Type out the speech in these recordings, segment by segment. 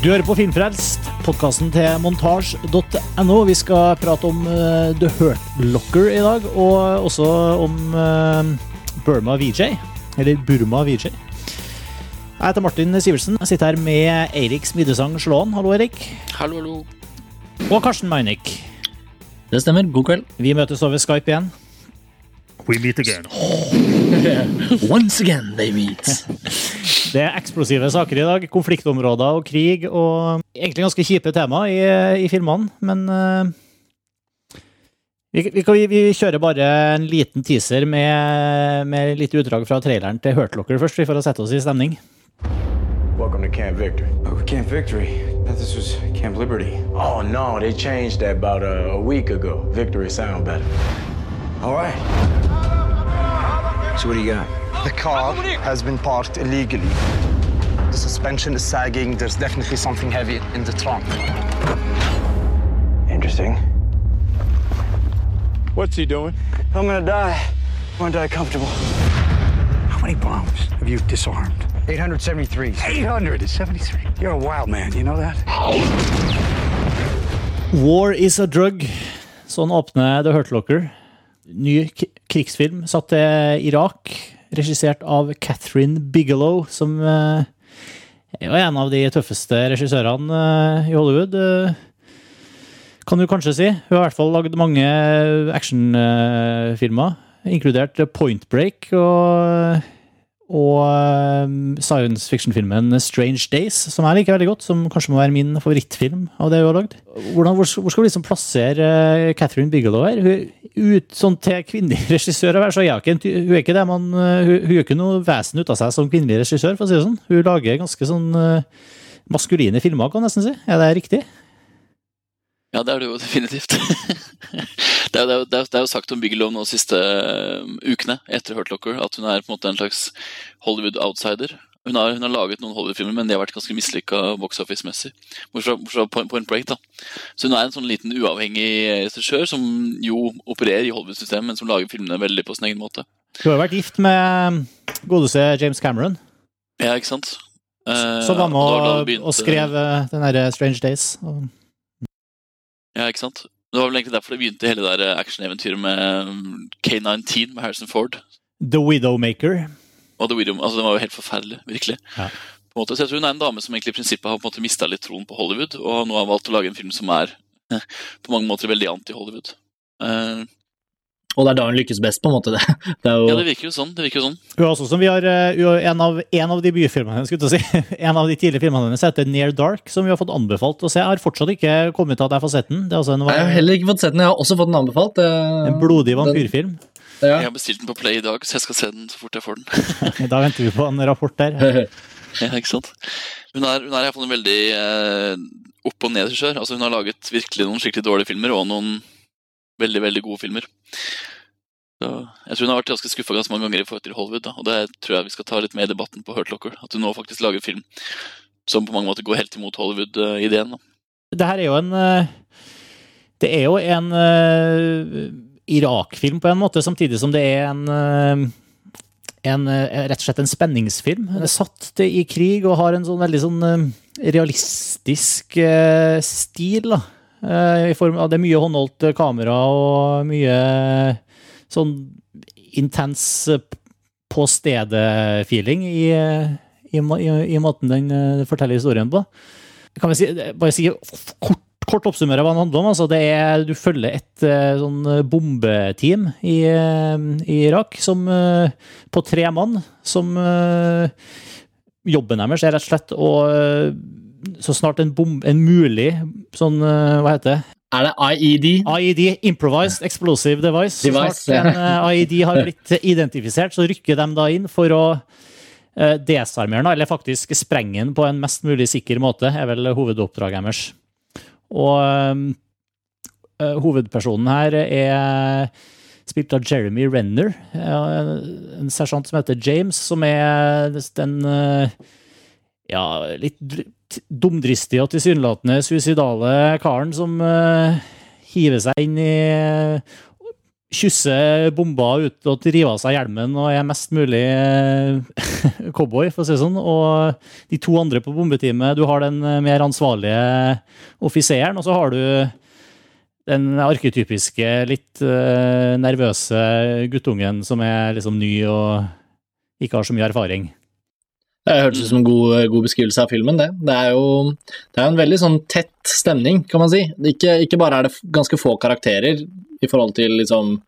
Du hører på Filmfrelst, podkasten til montasj.no. Vi skal prate om uh, The Hurt Locker i dag, og også om uh, Burma VJ. Eller Burma VJ. Jeg heter Martin Sivertsen. Jeg sitter her med Eirik Smidesang Slåen. Hallo, Eirik. Hallo, hallo. Og Karsten Meinick. Det stemmer. God kveld. Vi møtes over Skype igjen. We meet again. Once again they meet. Det er eksplosive saker i dag. Konfliktområder og krig og egentlig ganske kjipe tema i, i filmene, men uh, vi, vi, vi, vi, kjører bare en liten teaser med, med litt utdrag fra traileren til Hurtlocker først, for å sette oss i stemning. Welcome to Camp Victory. Oh, Camp Victory. This was Camp Liberty. Oh no, they changed that about a, a week ago. Victory sound better. All right. So what do you got? The car has been parked illegally. The suspension is sagging. There's definitely something heavy in the trunk. Interesting. What's he doing? I'm gonna die. I wanna die comfortable. How many bombs have you disarmed? 873. 873. You're a wild man, you know that? War is a drug. Sånn åpner The Hurt Locker. Ny krigsfilm satt til Irak, regissert av Catherine Bigelow, som er er en av de tøffeste regissørene uh, i Hollywood. Uh, kan du kanskje si. Hun har i hvert fall lagd mange actionfilmer, inkludert Point Break og og science fiction-filmen Strange Days, som jeg liker veldig godt. Som kanskje må være min favorittfilm av det hun har lagd. Hvor, skal vi liksom plassere Catherine Bigelow her? Hun, ut, sånn til kvinnelig regissør så er hun ikke, hun er ikke det man uh, hun, hun gjør ikke noe vesen ut av seg som kvinnelig regissør, for å si det sånn. Hun lager ganske sånn uh, maskuline filmer, kan jeg nesten si. Er det riktig? Ja, det er det jo definitivt. det, er, det, er, det, er, jo sagt om Bigelow nå de siste uh, ukene etter Hurt Locker at hun er på en måte en slags Hollywood-outsider. Hun har, hun har, laget noen Hollywood-filmer, men de har vært ganske mislykka box office-messig. Bortsett fra point, Break. da. Så hun er en sånn liten uavhengig regissør som jo opererer i Hollywood-systemet, men som lager filmene veldig på sin egen måte. Du har vært gift med godeste James Cameron. Ja, ikke sant? Så som var med og, og skrev uh, den derre Strange Days. Og ja, ikke sant? Det var vel egentlig derfor det begynte hele det actioneventyret med K19 med Harrison Ford. The Widowmaker. Og The Widow, altså Den var jo helt forferdelig, virkelig. Ja. På en måte, så jeg tror hun er en dame som egentlig i prinsippet har på en måte mista litt troen på Hollywood, og nå har valgt å lage en film som er på mange måter veldig anti-Hollywood. Uh, og det er da hun lykkes best, på en måte. Det jo... Ja, det virker jo sånn. det virker jo sånn. Jo, også som vi har, en, av, en av de byfilmene skulle si, en av de tidlige filmene hennes heter Near Dark, som vi har fått anbefalt å se. Jeg har fortsatt ikke kommet til at jeg får sett den. Altså en, jeg har heller ikke fått sett den, jeg har også fått den anbefalt. En blodig vampyrfilm. Ja. Jeg har bestilt den på Play i dag, så jeg skal se den så fort jeg får den. da venter vi på en rapport der. ja, ikke sant. Hun er, hun er iallfall en veldig eh, opp- og ned-regissør. Altså, hun har laget virkelig noen skikkelig dårlige filmer, og noen veldig, veldig gode filmer. Så jeg tror hun har vært ganske skuffa ganske mange ganger i forhold til Hollywood. Da. Og det tror jeg vi skal ta litt med i debatten på Hurt Locker. At hun nå faktisk lager film som på mange måter går helt imot Hollywood-ideen. Det her er jo en eh, Det er jo en uh, Irak-film på en måte, samtidig som det er en uh, en, rett og slett en spenningsfilm. Den er satt i krig og har en sånn veldig sånn realistisk stil. da. I form Det er mye håndholdt kamera og mye sånn intens eh, på stedet-feeling i, i, i, i, måten den forteller historien på. Kan vi si, bare si kort, kort oppsummere hva den handler om. Altså, er, du følger et sånn bombeteam i Irak som, på tre mann som Jobben deres er rett og slett å så snart en, bom, en mulig sånn, hva heter det, er det IED? IED, Improvised Explosive Device. device snart en eh, IED har blitt identifisert, så rykker de da inn for å uh, desarmere den, eller faktisk sprenge den på en mest mulig sikker måte, er vel hovedoppdraget deres. Og hovedpersonen her er spilt av Jeremy Renner, en sersjant som heter James, som er den ja, litt dumdristige og tilsynelatende suicidale karen som uh, hiver seg inn i kysser bomba ut og river av seg hjelmen og er mest mulig uh, cowboy, for å si det sånn. Og de to andre på bombeteamet, du har den mer ansvarlige offiseren, og så har du den arketypiske, litt nervøse guttungen som er liksom ny og ikke har så mye erfaring. Det hørtes ut som en god, god beskrivelse av filmen, det. Det er jo det er en veldig sånn tett stemning, kan man si. Ikke, ikke bare er det ganske få karakterer i forhold til liksom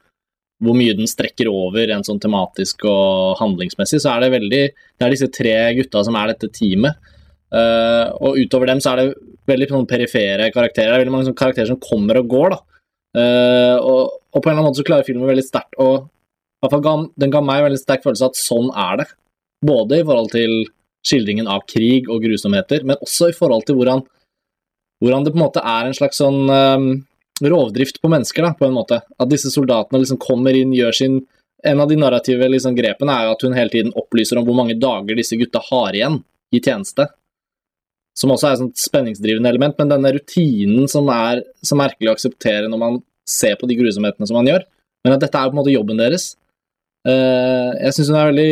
hvor mye den strekker over en sånn tematisk og handlingsmessig, så er det veldig Det er disse tre gutta som er dette teamet. Uh, og utover dem så er det veldig sånn perifere karakterer. Det er veldig mange sånn, karakterer som kommer og går, da. Uh, og, og på en eller annen måte så klarer filmen veldig sterkt å Den ga meg en veldig sterk følelse av at sånn er det. Både i forhold til skildringen av krig og grusomheter, men også i forhold til hvordan, hvordan det på en måte er en slags sånn um, rovdrift på mennesker, da, på en måte. At disse soldatene liksom kommer inn, gjør sin En av de narrative liksom, grepene er jo at hun hele tiden opplyser om hvor mange dager disse gutta har igjen i tjeneste. Som også er et sånt spenningsdrivende element, men denne rutinen som er så merkelig å akseptere når man ser på de grusomhetene som man gjør, men at dette er på en måte jobben deres. Eh, jeg synes hun er veldig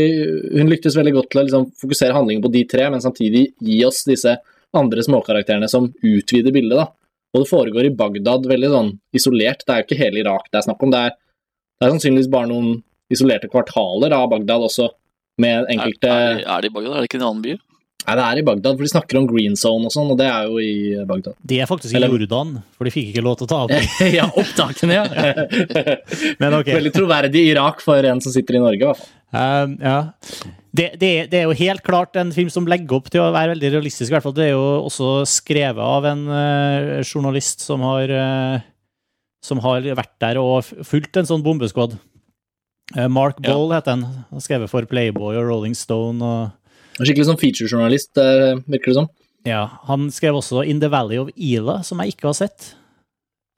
Hun lyktes veldig godt til å liksom fokusere handlingen på de tre, men samtidig gi oss disse andre småkarakterene som utvider bildet. da. Og det foregår i Bagdad veldig sånn isolert. Det er jo ikke hele Irak det er snakk om. Det er, det er sannsynligvis bare noen isolerte kvartaler av Bagdad også, med enkelte er, er, er det i Bagdad? Er det ikke en annen by? Nei, det er i Bagdad, for de snakker om green zone og sånn, og det er jo i Bagdad. De er faktisk i Eller- Jordan, for de fikk ikke lov til å ta opp. ja, opptakene, ja. Men ok. Veldig troverdig Irak for en som sitter i Norge, i hvert fall. Um, ja. Det, det, er- det er jo helt klart en film som legger opp til å være veldig realistisk. i hvert fall. Det er jo også skrevet av en uh, journalist som har, uh, som har vært der og fulgt en sånn bombeskvadd. Uh, Mark Ja. Heter. Han skrevet for Playboy og Rolling Stone. og Skikkelig sånn featurejournalist, eh, virker det som. ja, Han skrev også In the Valley of Ila, som jeg ikke har sett.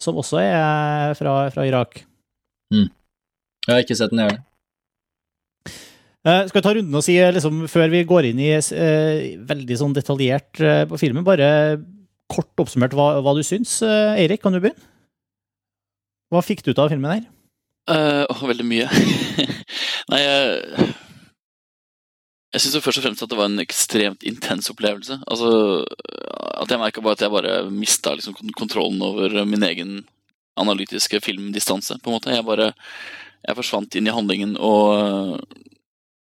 Som også er fra, fra Irak. Jeg har ikke sett den, jeg heller. Eh, skal vi ta runden og si, eh, liksom, før vi går inn i uh, veldig sånn detaljert uh, på filmen, bare kort oppsummert hva, hva du syns? Eirik, kan du begynne? Hva fikk du ut av filmen her? Eh, veldig mye. Nei, jeg Jeg syns først og fremst at det var en ekstremt intens opplevelse. Altså, At jeg merka bare at jeg bare mista liksom kontrollen over min egen analytiske filmdistanse. på en måte. Jeg bare jeg forsvant inn i handlingen og,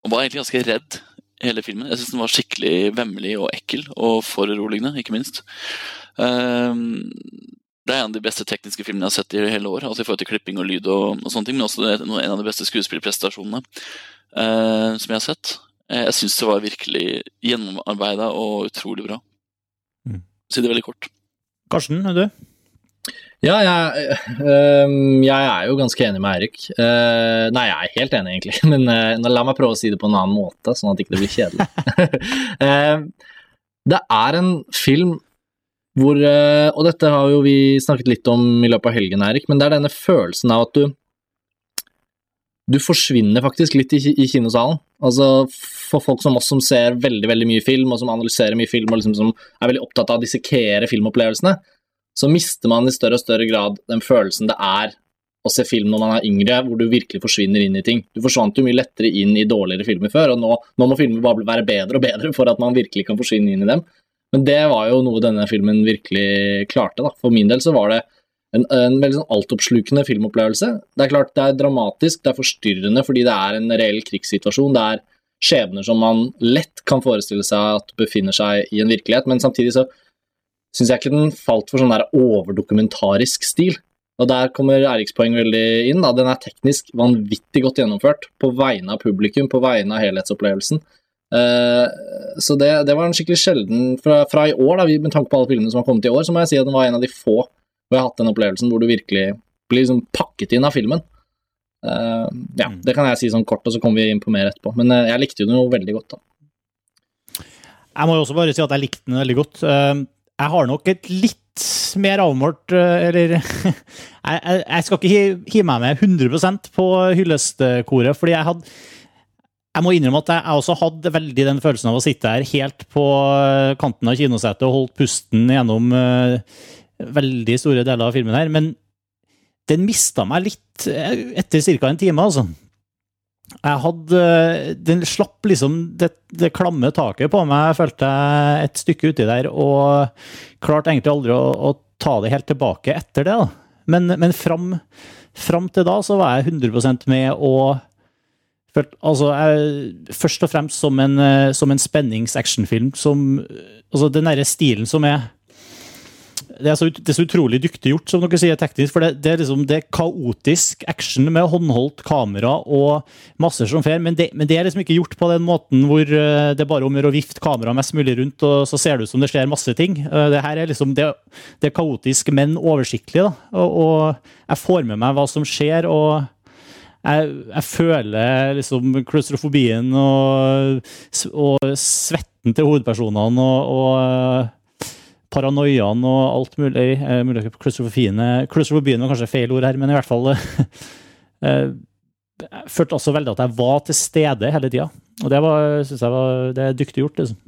og var egentlig ganske redd hele filmen. Jeg syns den var skikkelig vemmelig og ekkel, og foruroligende, ikke minst. Um, det er en av de beste tekniske filmene jeg har sett i hele år. altså i forhold til klipping og lyd og, og sånne ting, Men også en av de beste skuespillprestasjonene uh, som jeg har sett. Eh, Jeg syns det var virkelig gjennomarbeida og utrolig bra. Mm. Si det veldig kort. Karsten, er du? Ja, jeg, øh, jeg er jo ganske enig med Eirik. Uh, nei, jeg er helt enig, egentlig, men uh, la meg prøve å si det på en annen måte, sånn at det ikke blir kjedelig. uh, det er en film hvor Og dette har jo vi snakket litt om i løpet av helgen, Eirik, men det er denne følelsen av at du du forsvinner faktisk litt i, i kinosalen. Altså For folk som oss som ser veldig veldig mye film, og som analyserer mye film, og liksom som er veldig opptatt av å dissekere filmopplevelsene, så mister man i større og større grad den følelsen det er å se film når man er yngre, hvor du virkelig forsvinner inn i ting. Du forsvant jo mye lettere inn i dårligere filmer før, og nå, nå må filmer bare være bedre og bedre for at man virkelig kan forsvinne inn i dem. Men det var jo noe denne filmen virkelig klarte. da. For min del så var det en, en veldig sånn altoppslukende filmopplevelse. Det er klart det er dramatisk, det er forstyrrende fordi det er en reell krigssituasjon. Det er skjebner som man lett kan forestille seg at befinner seg i en virkelighet, men samtidig så syns jeg ikke den falt for sånn der overdokumentarisk stil. Og der kommer Eriks poeng veldig inn. Da. Den er teknisk vanvittig godt gjennomført på vegne av publikum, på vegne av helhetsopplevelsen. Eh, så det, det var en skikkelig sjelden fra, fra i år, da, med tanke på alle filmene som har kommet i år, så må jeg si at den var en av de få hvor jeg har hatt den opplevelsen hvor du virkelig blir liksom pakket inn av filmen. Eh, ja, Mm. det kan jeg si sånn kort, og så kommer vi inn på mer etterpå. Men uh, jeg likte jo den jo veldig godt, da. Jeg må jo også bare si at jeg likte den veldig godt. Uh, Jeg har nok et litt mer avmålt Eller jeg, jeg, jeg skal ikke hi- hive meg med 100% på hyllestkoret, fordi jeg hadde jeg må innrømme at jeg også hadde veldig den følelsen av å sitte her helt på kanten av kinosetet og holdt pusten gjennom veldig store deler av filmen her. Men den mista meg litt eh, etter ca. en time, altså. Jeg hadde Den slapp liksom det, det klamme taket på meg, følte jeg et stykke uti der, og klarte egentlig aldri å, å ta det helt tilbake etter det. da. Men, men fram, fram til da så var jeg 100% med og altså, jeg, Først og fremst som en, eh, som en spenningsactionfilm som Altså den derre stilen som er det er, så, det er så utrolig dyktig gjort, som dere sier teknisk. For det, det, er liksom, det er kaotisk action med håndholdt kamera og masser som fer, men men det er liksom ikke gjort på den måten hvor eh, det er bare om å vifte kameraet mest mulig rundt, og så ser det ut som det skjer masse ting. Eh, Det her er liksom, det er kaotisk, men oversiktlig. da, og, og jeg får med meg hva som skjer. og jeg, jeg føler liksom klaustrofobien og, og svetten til hovedpersonene og, og paranoiaen og alt mulig. Eh, mulig Klaustrofobiene Klaustrofobien var kanskje feil ord her, men i hvert fall eh, Jeg følte også veldig at jeg var til stede hele tida. Og det var, synes jeg var, det er dyktig gjort. liksom.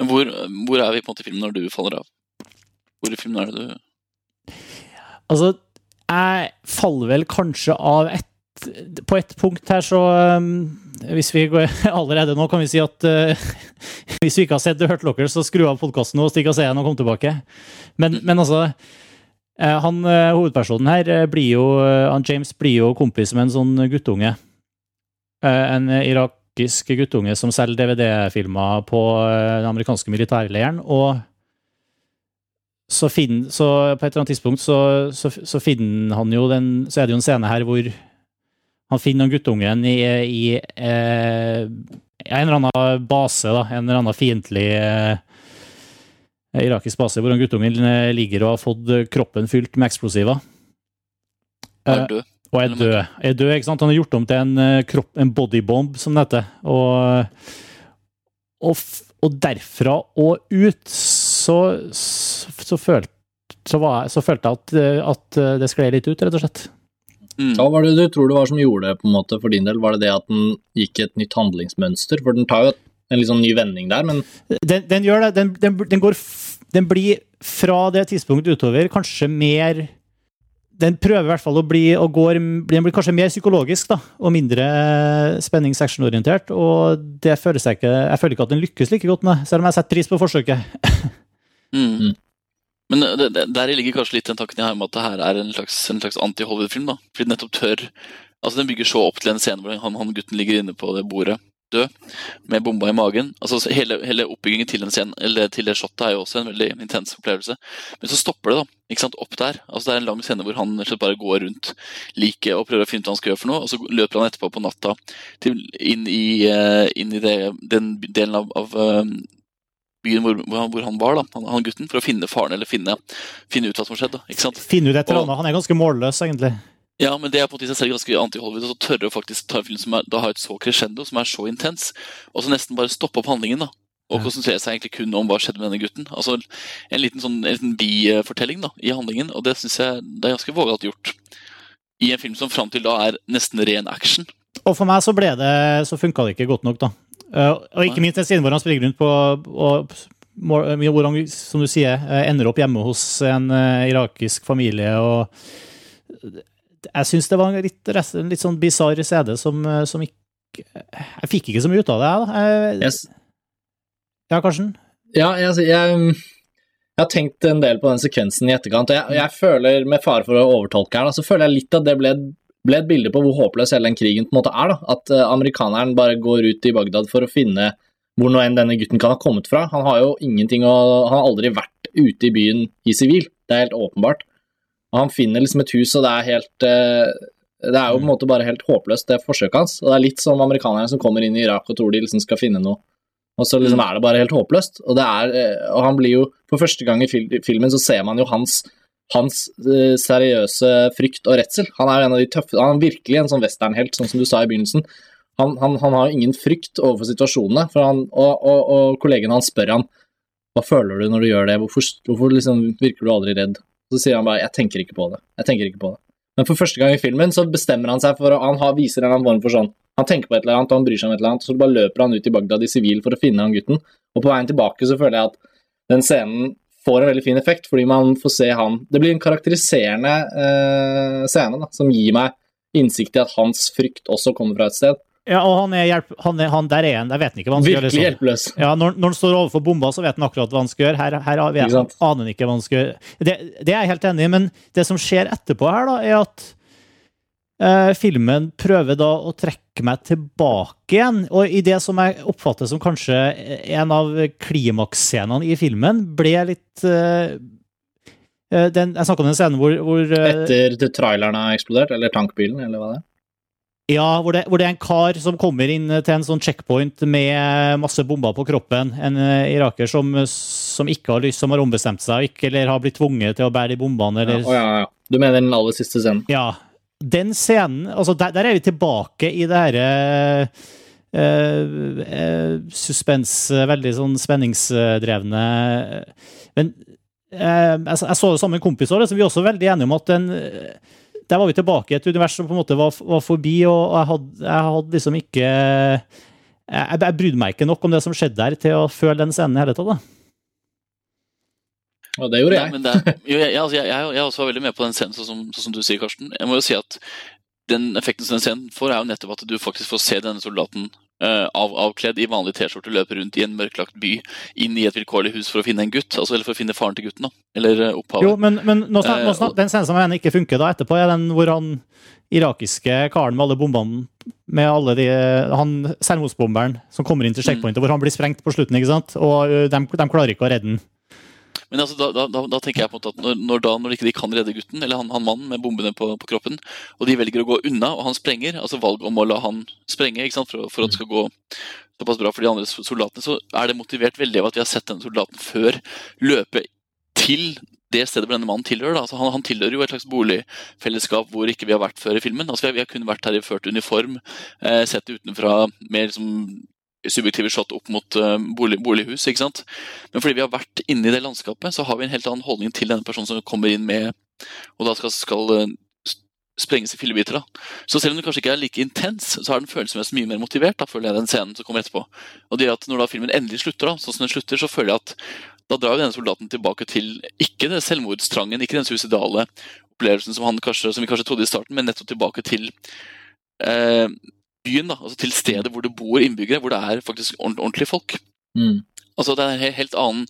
Men hvor, hvor er vi på en måte i filmen når du faller av? Hvor i filmen er det du Altså, jeg faller vel kanskje av et På et punkt her, så um, Hvis vi går allerede nå, kan vi si at uh, hvis vi ikke har sett The Hurt Locker, så skru av podkasten og stikk av scenen og kom tilbake. Men, men altså eh, han eh, Hovedpersonen her blir jo han James blir jo kompis med en sånn guttunge. En irakisk guttunge som selger DVD-filmer på den amerikanske militærleiren. og så, finner, så på et eller annet tidspunkt så, så, så finner han jo den Så er det jo en scene her hvor han finner noen guttungen i, i eh, en eller annen base, da. En eller annen fiendtlig eh, irakisk base, hvor han guttungen eh, ligger og har fått kroppen fylt med eksplosiver. er Eh, død? og er død. Er død, ikke sant? Han har gjort om til en, eh, kropp, en bodybomb, som det heter. Og, og, og derfra og ut så, så, så, følte, så, var så følte jeg at, eh, at det skled litt ut, rett og slett. Mm. Hva var det du tror det var som gjorde det på en måte for din del? Var det det at den gikk i et nytt handlingsmønster? For den tar jo en litt sånn ny vending der, men Den, den gjør det. Den, den, den, går, f- den blir fra det tidspunktet utover kanskje mer Den prøver i hvert fall å bli og går, Den blir kanskje mer psykologisk da, og mindre spenningsactionorientert. Og det føler jeg ikke Jeg føler ikke at den lykkes like godt med, selv om jeg setter pris på forsøket. Mm. Men det, det, der ligger kanskje litt den tanken jeg har med at det her er en slags, slags anti-Hollywood-film. da. Fordi den nettopp tør Altså Den bygger så opp til en scene hvor han, han gutten ligger inne på det bordet død, med bomba i magen. Altså hele, hele oppbyggingen til den scenen, eller til det shotet er jo også en veldig intens opplevelse. Men så stopper det da, ikke sant, opp der. Altså Det er en lang scene hvor han bare går rundt liket og prøver å finne ut hva han skal gjøre for noe, og så løper han etterpå på natta til, inn i, eh, inn i det, den delen av, av eh, byen hvor, hvor, han, var, da, han, han gutten, for å finne faren eller finne, finne ut hva som har skjedd. da, ikke sant? Finne ut et eller annet. Han er ganske målløs, egentlig. Ja, men det er på en måte i seg selv ganske anti-Hollywood. Så tørre å faktisk ta en film som er, da har et så crescendo, som er så intens, og så nesten bare stoppe opp handlingen. da, Og Ja. konsentrere seg egentlig kun om hva skjedde med denne gutten. Altså En liten sånn, en liten bifortelling da, i handlingen, og det syns jeg det er ganske vågalt gjort. I en film som fram til da er nesten ren action. Og for meg så ble det Så funka det ikke godt nok, da. Eh, og ikke minst den scenen hvor han springer rundt på og, må- hvor han, som du sier, eh, ender opp hjemme hos en eh, irakisk familie og Jeg syns det var en litt, en litt sånn bisarr CD som, eh, som ikke Jeg fikk ikke så mye ut av det, jeg, da. Jeg-. Ja, Karsten? Ja, jeg, jeg, jeg har tenkt en del på den sekvensen i etterkant, og jeg, jeg føler, med fare for å overtolke her, så føler jeg litt at det ble, ble et bilde på hvor håpløs hele den krigen på en måte er. da, At eh, amerikaneren bare går ut i Bagdad for å finne hvor nå enn denne gutten kan ha kommet fra. Han har jo ingenting å Han har aldri vært ute i byen i sivil, det er helt åpenbart. Han finner liksom et hus, og det er helt eh, Det er jo på en måte bare helt håpløst, det forsøket hans. Og det er litt som amerikanerne som kommer inn i Irak og tror de liksom skal finne noe og så liksom er det bare helt håpløst. Og, det er, eh, og han blir jo For første gang i filmen så ser man jo hans, hans eh, seriøse frykt og redsel. Han er en av de tøffe Han er virkelig en sånn westernhelt, sånn som du sa i begynnelsen. Han, han, han har ingen frykt overfor situasjonene, han, og, og, og kollegene hans spør han hva føler du når du gjør det, hvorfor, hvorfor liksom virker du aldri redd? Så sier han bare jeg tenker ikke på det. Jeg tenker ikke på det. Men for første gang i filmen så bestemmer han seg for å Han har, viser en form for sånn Han tenker på et eller annet, og han bryr seg om et eller annet, så bare løper han ut i Bagdad i sivil for å finne han gutten. Og på veien tilbake så føler jeg at den scenen får en veldig fin effekt, fordi man får se han Det blir en karakteriserende eh, scene da, som gir meg innsikt i at hans frykt også kommer fra et sted. Ja, og han er hjelp... Han, er, han der er han, jeg vet ikke hva han skal gjøre. Virkelig liksom. hjelpeløs. Ja, når, når han står overfor bomba, så vet han akkurat hva han skal gjøre. Her, her vet, aner han ikke hva han skal gjøre. Det, det er jeg helt enig i, men det som skjer etterpå her, da, er at eh, filmen prøver da å trekke meg tilbake igjen. Og i det som jeg oppfatter som kanskje en av klimaksscenene i filmen, ble litt eh, eh, den, Jeg snakka om den scenen hvor, hvor eh, Etter traileren har eksplodert, eller tankbilen, eller hva det er. Ja, hvor det, hvor det er en kar som kommer inn til en sånn checkpoint med masse bomber på kroppen. En eh, iraker som, som ikke har lyst, som har ombestemt seg, ikke, eller har blitt tvunget til å bære de bombene. Ja, å, ja, ja. Du mener den aller siste scenen? ja. Den scenen altså der, der er vi tilbake i det herre uh, suspens, eh, veldig sånn spenningsdrevne Men eh, jeg, jeg så det sammen med en kompis også, liksom, vi er også veldig enige om at den eh, der var vi tilbake i et univers som på en måte var, var forbi, og jeg hadde, jeg hadde liksom ikke jeg, jeg brydde meg ikke nok om det som skjedde der, til å føle den scenen i hele tatt. da. Og det gjorde Ja, jeg. men det jo, jeg, altså, jeg, jeg, jeg også var veldig med på den scenen, sånn som, sånn som du sier, Karsten. Jeg må jo si at den effekten som den scenen får, er jo nettopp at du faktisk får se denne soldaten uh, av, avkledd i vanlig T-skjorte løpe rundt i en mørklagt by, inn i et vilkårlig hus for å finne en gutt. Altså, eller for å finne faren til gutten, da. Eller eh, opphavet. Jo, men, men nå snart, nå snart, den scenen som jeg mener ikke funker da etterpå, er den hvor han irakiske karen med alle bombene med alle de, Han selvmordsbomberen som kommer inn til checkpointet, hvor han blir sprengt på slutten, ikke sant? Og de, de klarer ikke å redde den. Men altså, da, da, da, tenker jeg på at når, når, da, når ikke de kan redde gutten, eller han, han mannen med bombene på, på kroppen, og de velger å gå unna, og han sprenger, altså valg om å la han sprenge ikke for, for at det skal gå såpass bra for de andre soldatene, så er det motivert veldig av at vi har sett denne soldaten før løpe til det stedet hvor denne mannen tilhører. Altså, han, han tilhører jo et slags boligfellesskap hvor ikke vi har vært før i filmen. Altså, vi, har, vi har kun vært her i ført uniform, eh, sett utenfra mer liksom, subjektive shot opp mot eh, bolig, bolighus. ikke sant? Men fordi vi har vært inne i det landskapet, så har vi en helt annen holdning til denne personen som kommer inn med og da skal, skal eh, sprenges i fillebiter. da. Så selv om den kanskje ikke er like intens, så er den følelsesmessig mye mer motivert. da, føler jeg, den scenen som kommer etterpå. Og det gjør at Når da filmen endelig slutter, da, sånn som den slutter, så føler jeg at da drar denne soldaten tilbake til ikke det selvmordstrangen, ikke den suicidale opplevelsen som, han kanskje, som vi kanskje trodde i starten, men nettopp tilbake til eh, byen, da, altså til stedet hvor det bor innbyggere, hvor det er faktisk ordentlige folk. Mm. Altså Det er en helt annen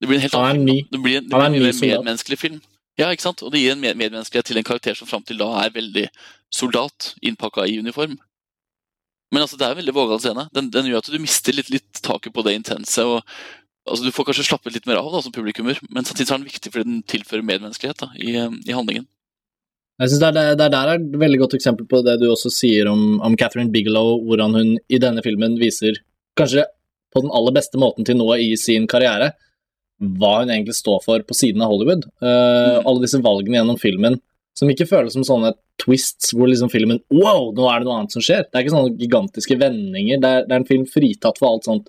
Det blir en helt annen ny. Det blir en, det blir en mer medmenneskelig film. Ja, ikke sant? Og det gir en med medmenneskelighet til en karakter som fram til da er veldig soldat, innpakka i uniform. Men altså, det er en veldig vågal scene. Den, den gjør at du mister litt, litt taket på det intense. og altså, Du får kanskje slappet litt mer av da, som publikummer, men samtidig er den viktig fordi den tilfører medmenneskelighet da, i, i handlingen. Jeg synes det, er, det er der er et veldig godt eksempel på det du også sier om, om Catherine Bigelow, hvordan hun i denne filmen viser, kanskje på den aller beste måten til nå i sin karriere, hva hun egentlig står for på siden av Hollywood. Eh, alle disse valgene gjennom filmen som ikke føles som sånne twists hvor liksom filmen Wow, nå er det noe annet som skjer. Det er ikke sånne gigantiske vendinger. Det er, det er en film fritatt for alt sånt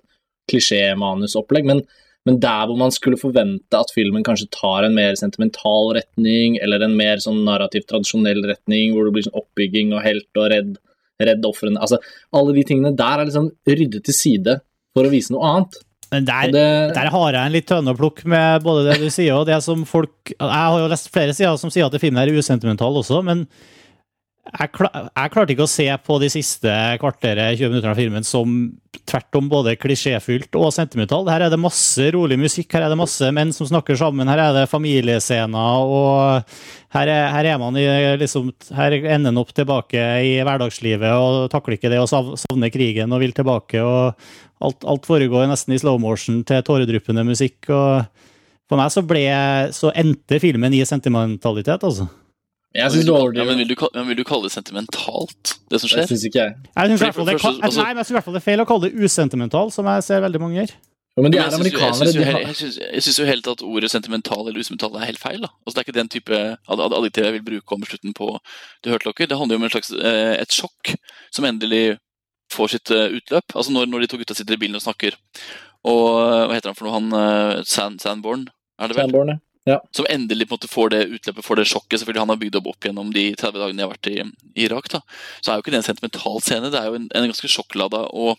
klisjémanusopplegg, men, men der hvor man skulle forvente at filmen kanskje tar en mer sentimental retning, eller en mer sånn narrativt tradisjonell retning, hvor det blir sånn oppbygging og helt og redd, redd ofrene Altså, alle de tingene der er liksom ryddet til side for å vise noe annet. Men der, det- der har jeg en litt tønne å plukke med både det du sier og det som folk Jeg har jo lest flere sider som sier at filmen er usentimental også, men jeg, klar, jeg klarte ikke å se på de siste kvarteret, 20 minuttene av filmen som tvert om både klisjéfylt og sentimental. Her er det masse rolig musikk, her er det masse menn som snakker sammen, her er det familiescener, og her er, her er man i liksom Her ender man opp tilbake i hverdagslivet og takler ikke det og savner krigen og vil tilbake, og alt, alt foregår nesten i slow motion til tåredryppende musikk. og For meg så ble så endte filmen i sentimentalitet, altså. Jeg vil, du overdriver. ja, men, vil du, men vil du kalle det sentimentalt, det som skjer? Det syns ikke jeg. Jeg syns i hvert fall det, det altså- nei, men jeg synes i hvert fall det er feil å kalle det usentimentalt, som jeg ser veldig mange gjør. Jo, men de Men er amerikanere. Jeg syns- jo helt at ordet sentimental eller usentimental er helt feil. da. Altså Det er ikke den type ad- ad- adjektiv jeg vil bruke om slutten på The Hurt Locker. Det handler jo om en slags, eh, et sjokk som endelig får sitt eh, utløp. Altså når, når de to gutta sitter i bilen og snakker. Og eh, hva heter han for noe? Han Sand, Sandborn, er det vel? Sandborn, ja. Som endelig på en måte får det utløpet får det sjokket selvfølgelig han har bygd opp opp gjennom de 30 dagene de har vært i, Irak. da. Så er jo ikke det en sentimental scene, det er jo en, en ganske sjokklada og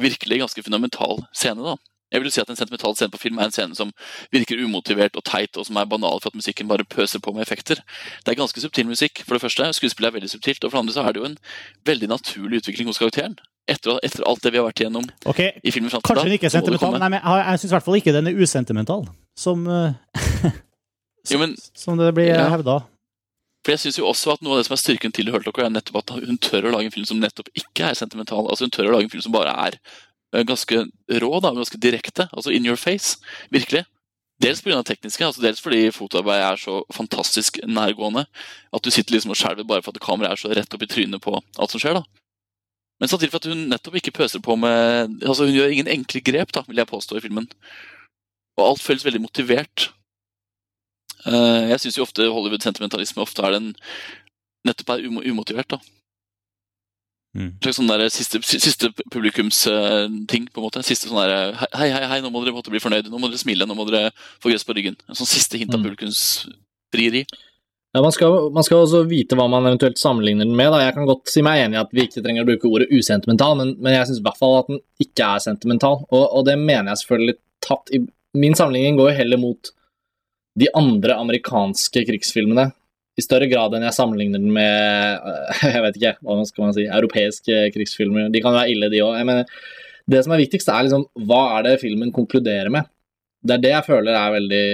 virkelig ganske fundamental scene. da. Jeg vil jo si at En sentimental scene på film er en scene som virker umotivert og teit, og som er banal for at musikken bare pøser på med effekter. Det er ganske subtil musikk, for det første. Skuespillet er veldig subtilt. Og for det andre så er det jo en veldig naturlig utvikling hos karakteren. Etter, etter alt det vi har vært igjennom okay. i filmen fram til Kanskje den ikke er sentimental, nei, men jeg, jeg syns i hvert fall ikke den er usentimental, som, som, Jo, men som det blir Ja. hevda. For jeg synes jo også at Noe av det som er styrken til Hurt Locker, er nettopp at hun tør å lage en film som nettopp ikke er sentimental. Altså Hun tør å lage en film som bare er eh, ganske rå, da, ganske direkte. Altså in your face. Virkelig. Dels pga. det tekniske, altså dels fordi fotoarbeidet er så fantastisk nærgående at du sitter liksom og skjelver bare for at kameraet er så rett opp i trynet på alt som skjer. da. Men samtidig for at hun nettopp ikke pøser på med altså Hun gjør ingen enkle grep, da, vil jeg påstå, i filmen. Og alt føles veldig motivert. Eh, jeg syns jo ofte Hollywood-sentimentalisme ofte er den nettopp er umotivert. da. Mm. Slags sånn der siste, siste publikumsting, på en måte. Siste sånn der Hei, hei, hei, nå må dere måte bli fornøyd. Nå må dere smile. Nå må dere få gress på ryggen. En sånn siste hint av Mm. publikumsfrieri. Ja, man skal, man skal også vite hva man eventuelt sammenligner den med. Da. Jeg kan godt si meg enig i at vi ikke trenger å bruke ordet usentimental, men, men jeg syns i hvert fall at den ikke er sentimental. Og, og det mener jeg selvfølgelig tatt i Min sammenligning går jo heller mot de andre amerikanske krigsfilmene. I større grad enn jeg sammenligner den med øh, jeg vet ikke, hva skal man si, europeiske krigsfilmer. De kan være ille, de òg. Det som er viktigst, er liksom hva er det filmen konkluderer med? Det er det jeg føler er veldig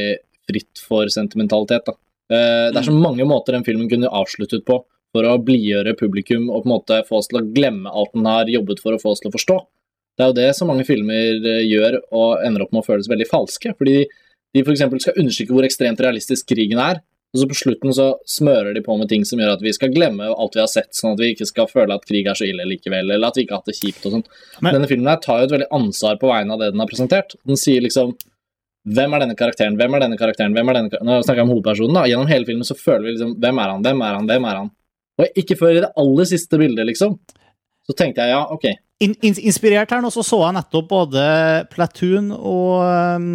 fritt for sentimentalitet. da. Eh, Det er så mange måter den filmen kunne avsluttet på for å blidgjøre publikum og på en måte få oss til å glemme alt den har jobbet for å få oss til å forstå. Det er jo det så mange filmer eh, gjør og ender opp med å føles veldig falske. Fordi de f.eks. skal understreke hvor ekstremt realistisk krigen er, og så på slutten så smører de på med ting som gjør at vi skal glemme alt vi har sett, sånn at vi ikke skal føle at krig er så ille likevel, eller at vi ikke har hatt det kjipt og sånn. Men- Denne filmen her tar jo et veldig ansvar på vegne av det den har presentert. Den sier liksom hvem er denne karakteren, hvem er denne karakteren, hvem er denne kar- Nå snakker jeg om hovedpersonen, da. Gjennom hele filmen så føler vi liksom Hvem er han, hvem er han, hvem er han? Og ikke før i det aller siste bildet, liksom. Så tenkte jeg ja, ok. In, in, inspirert her nå, så så jeg nettopp både Platoon og, um,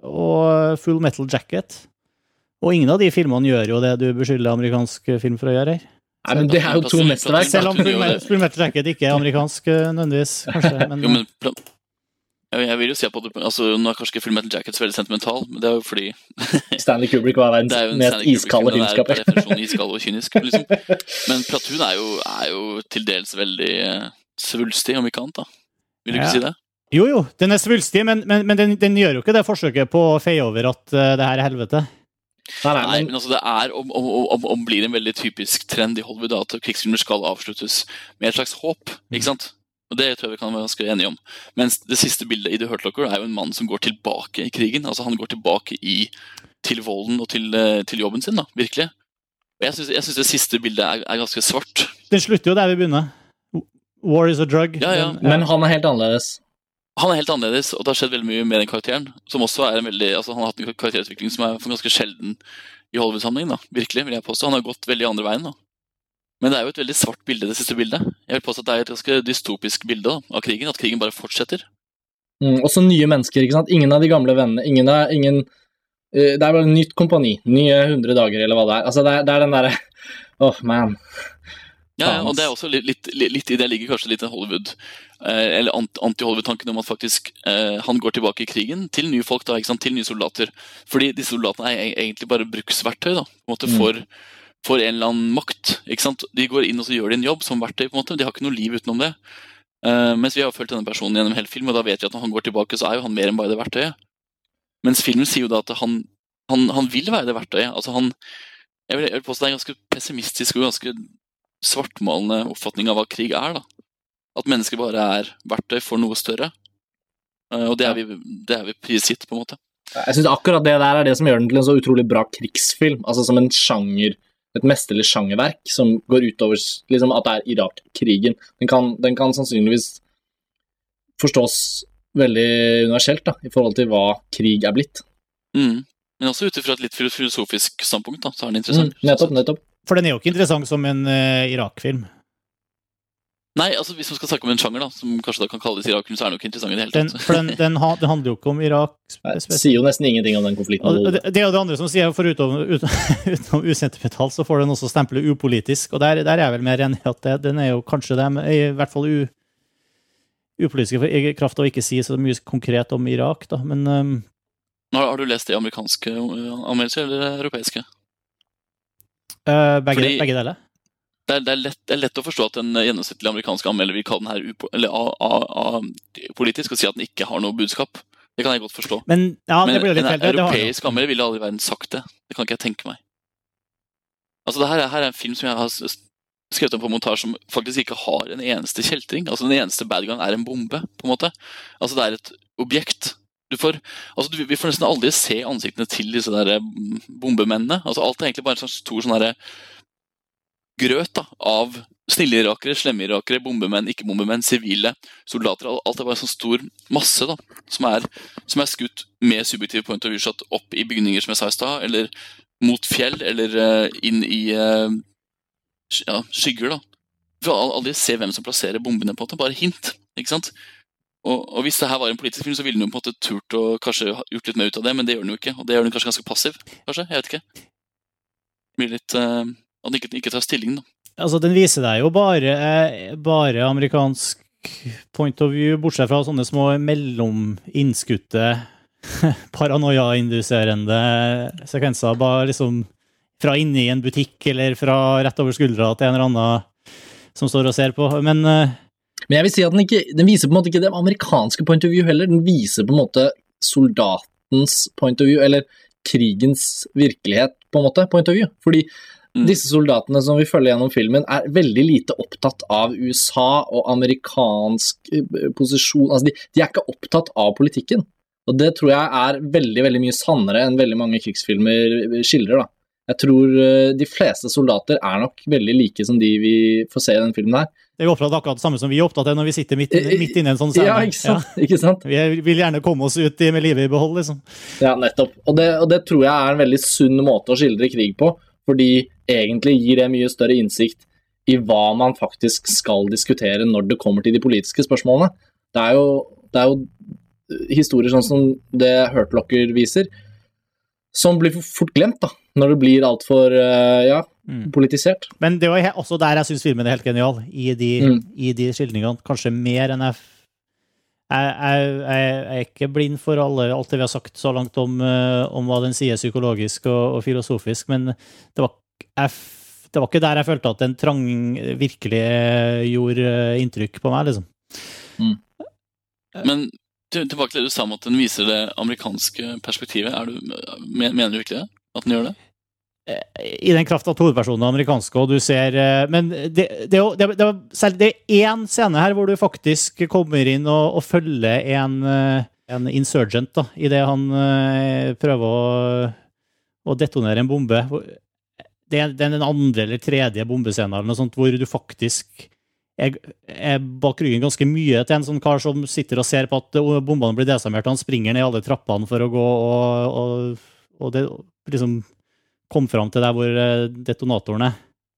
og Full Metal Jacket. Og ingen av de filmene gjør jo det du beskylder amerikansk film for å gjøre her. Nei, men det er jo to mesterverk. Selv om Full, Metal Jacket ikke er amerikansk eh, nødvendigvis, kanskje. Men, Jo, men jeg, vil jo si at det, altså, Nå er kanskje ikke Full Metal Jacket så veldig sentimental, men det er jo fordi Stanley Kubrick var verdens er en mest iskalde er filmskaper. iskald og kynisk. Liksom. Men Platoon er jo, er jo til dels veldig eh, svulstig, om ikke annet. da. Vil du ikke Ja. si det? jo, jo, den er svulstig, men, men, men den, den gjør jo ikke det forsøket på å feie over at uh, det her er helvete. Nei, nei, Nei, men altså det er om, om, om, om blir en veldig typisk trend i Hollywood at krigsfilmer skal avsluttes med et slags håp. ikke sant? Og Det tror jeg vi kan være ganske enige om. Mens det siste bildet i The Hurt Locker er jo en mann som går tilbake i krigen. altså Han går tilbake i, til volden og til, eh, til jobben sin, da, virkelig. Og jeg syns det siste bildet er, er ganske svart. Den slutter jo der vi begynner. War is a drug. Ja, ja. Men han er helt annerledes. Han er helt annerledes, og det har skjedd veldig mye med den karakteren. Som også er en veldig, altså Han har hatt en karakterutvikling som er ganske sjelden i Hollywood-sammenheng. da, virkelig, vil jeg påstå. Han har gått veldig andre veien. da. Men det er jo et veldig svart bilde, det siste bildet. Jeg vil påstå at det er et ganske dystopisk bilde da, av krigen. At krigen bare fortsetter. Mm, også nye mennesker, ikke sant. Ingen av de gamle vennene. Ingen er ingen eh, Det er bare nytt kompani. Nye 100 dager, eller hva det er. Altså, det er, det er den derre Åh, man. Ja, ja, og det er også litt, litt, litt, i det ligger kanskje litt en Hollywood eh, Eller anti-Hollywood-tanken om at faktisk eh, han går tilbake i krigen til nye folk, da, til nye soldater. Fordi disse soldatene er e- egentlig bare bruksverktøy da, på en måte Mm. for, for en eller annen makt. ikke sant? De går inn og så gjør de en jobb som verktøy. på en måte, De har ikke noe liv utenom det. Eh, mens vi har fulgt denne personen gjennom hele filmen, og da vet vi at når han går tilbake, så er jo han mer enn bare det verktøyet. Mens filmen sier jo da at han, han, han vil være det verktøyet. altså han jeg vil, jeg vil påstå det er en ganske pessimistisk og ganske svartmalende oppfatning av hva krig er. da. At mennesker bare er verktøy for noe større. Eh, Og det er vi, det er vi prisgitt, på en måte. Jeg syns akkurat det der er det som gjør den til en så utrolig bra krigsfilm. Altså som en sjanger, et mesterlig sjangerverk som går utover liksom, at det er Irak-krigen. Den, kan- den kan sannsynligvis forstås veldig universelt da, i forhold til hva krig er blitt. Mm. Men også ut ifra et litt filosofisk standpunkt, da, så er den Mm, interessant. nettopp, nettopp. For den er jo ikke interessant som en uh, Irak-film. Nei, altså hvis man skal snakke om en sjanger da, som kanskje da kan kalles Irak, så er den jo ikke interessant i det hele Den, tatt. for den, den, ha, den handler jo ikke om Irak. Det sier jo nesten ingenting om den konflikten. Det, det er jo det andre som sier, for utenom, utenom usentimental, så får den også stempelet upolitisk. Og der, der er jeg vel mer enig i at det, den er jo kanskje det, men i hvert fall u, upolitiske for- egen kraft å ikke si så mye konkret om Irak, da. Men um, Har, har du lest de amerikanske anmeldelser eller europeiske? Eh, begge, Fordi- begge deler. Det er, det, er lett, det er lett å forstå at en gjennomsnittlig amerikansk anmelder vil kalle den her upo, eller, a, a, a, politisk og si at den ikke har noe budskap. Det kan jeg godt forstå. Men ja, Men det blir litt en jo. europeisk anmelder ville aldri verden sagt det. Det kan ikke jeg tenke meg. Altså, det her, er- her er en film som jeg har skrevet om på montasje som faktisk ikke har en eneste kjeltring. Altså, Den eneste bad guyen er en bombe, på en måte. Altså, Det er et objekt. Får, altså, vi får nesten aldri se ansiktene til disse der mm, bombemennene. Altså, Alt er egentlig bare en sånn stor sånn derre grøt da, av snille irakere, slemme irakere, bombemenn, ikke-bombemenn, sivile, soldater. Alt er bare en sånn stor masse da, som er, som er skutt med subjektive point of view-shot opp i bygninger, som jeg sa i stad, eller mot fjell, eller uh, inn i uh, ja, skygger. da. Vi får aldri se hvem som plasserer bombene, på en måte, bare hint. ikke sant? Og, og Hvis det her var en politisk film, så ville den jo på en måte turt å kanskje gjort litt mer ut av det, men det gjør den jo ikke. Og det gjør den kanskje ganske passiv. kanskje, Jeg vet ikke. Blir litt, uh, At den ikke, ikke tar stilling, da. Altså, den viser deg jo bare, eh, bare amerikansk point of view, bortsett fra sånne små mellominnskutte, paranoia-induserende sekvenser. Bare liksom fra inni en butikk eller fra rett over skuldra til en eller annen som står og ser på. Men eh, Men jeg vil si at den, ikke, den viser på en måte ikke det amerikanske point of view heller, den viser på en måte soldatens point of view, eller krigens virkelighet, på en måte, point of view. Fordi Mm. disse soldatene som vi følger gjennom filmen, er veldig lite opptatt av USA og amerikansk eh, posisjon. Altså, de, de er ikke opptatt av politikken. Og det tror jeg er veldig, veldig mye sannere enn veldig mange krigsfilmer skildrer, da. Jeg tror eh, de fleste soldater er nok veldig like som de vi får se i denne filmen her. det er fra akkurat det samme som vi er opptatt av når vi sitter midt, midt inne i en sånn scene. Ja, ikke sant? Ikke sant? Vi vil gjerne komme oss ut med livet i behold, liksom. Ja, nettopp. Og det, og det tror jeg er en veldig sunn måte å skildre krig på, fordi egentlig gir det mye større innsikt i hva man faktisk skal diskutere når det kommer til de politiske spørsmålene. Det er jo, det er jo historier sånn som det Hurtlocker viser, som blir fort glemt da, når det blir altfor uh, ja, Mm. politisert. Men det var også der jeg syns filmen er helt genial, i de, Mm. i de skildringene. Kanskje mer enn jeg jeg, jeg, jeg jeg er ikke blind for alle, alt det vi har sagt så langt om, eh, om hva den sier psykologisk og, og filosofisk, men det var, jeg, det var ikke der jeg følte at den trang virkelig eh, gjorde eh, inntrykk på meg, liksom. Men tilbake til det du sa om at den viser det amerikanske perspektivet. Er du, mener du virkelig det? At den gjør det? I den kraft at hovedpersonen er amerikanske, og du ser eh, Men det, det, det, det, selv, det er én scene her hvor du faktisk kommer inn og, og følger en, eh, en insurgent da, idet han eh, prøver å, å detonere en bombe. Det er, den andre eller tredje bombescenen eller noe sånt, hvor du faktisk er, er bak ryggen ganske mye til en sånn kar som sitter og ser på at bombene blir desarmert. Han springer ned alle trappene for å gå, og, og, og det liksom kom fram til der hvor detonatorene detonatoren er.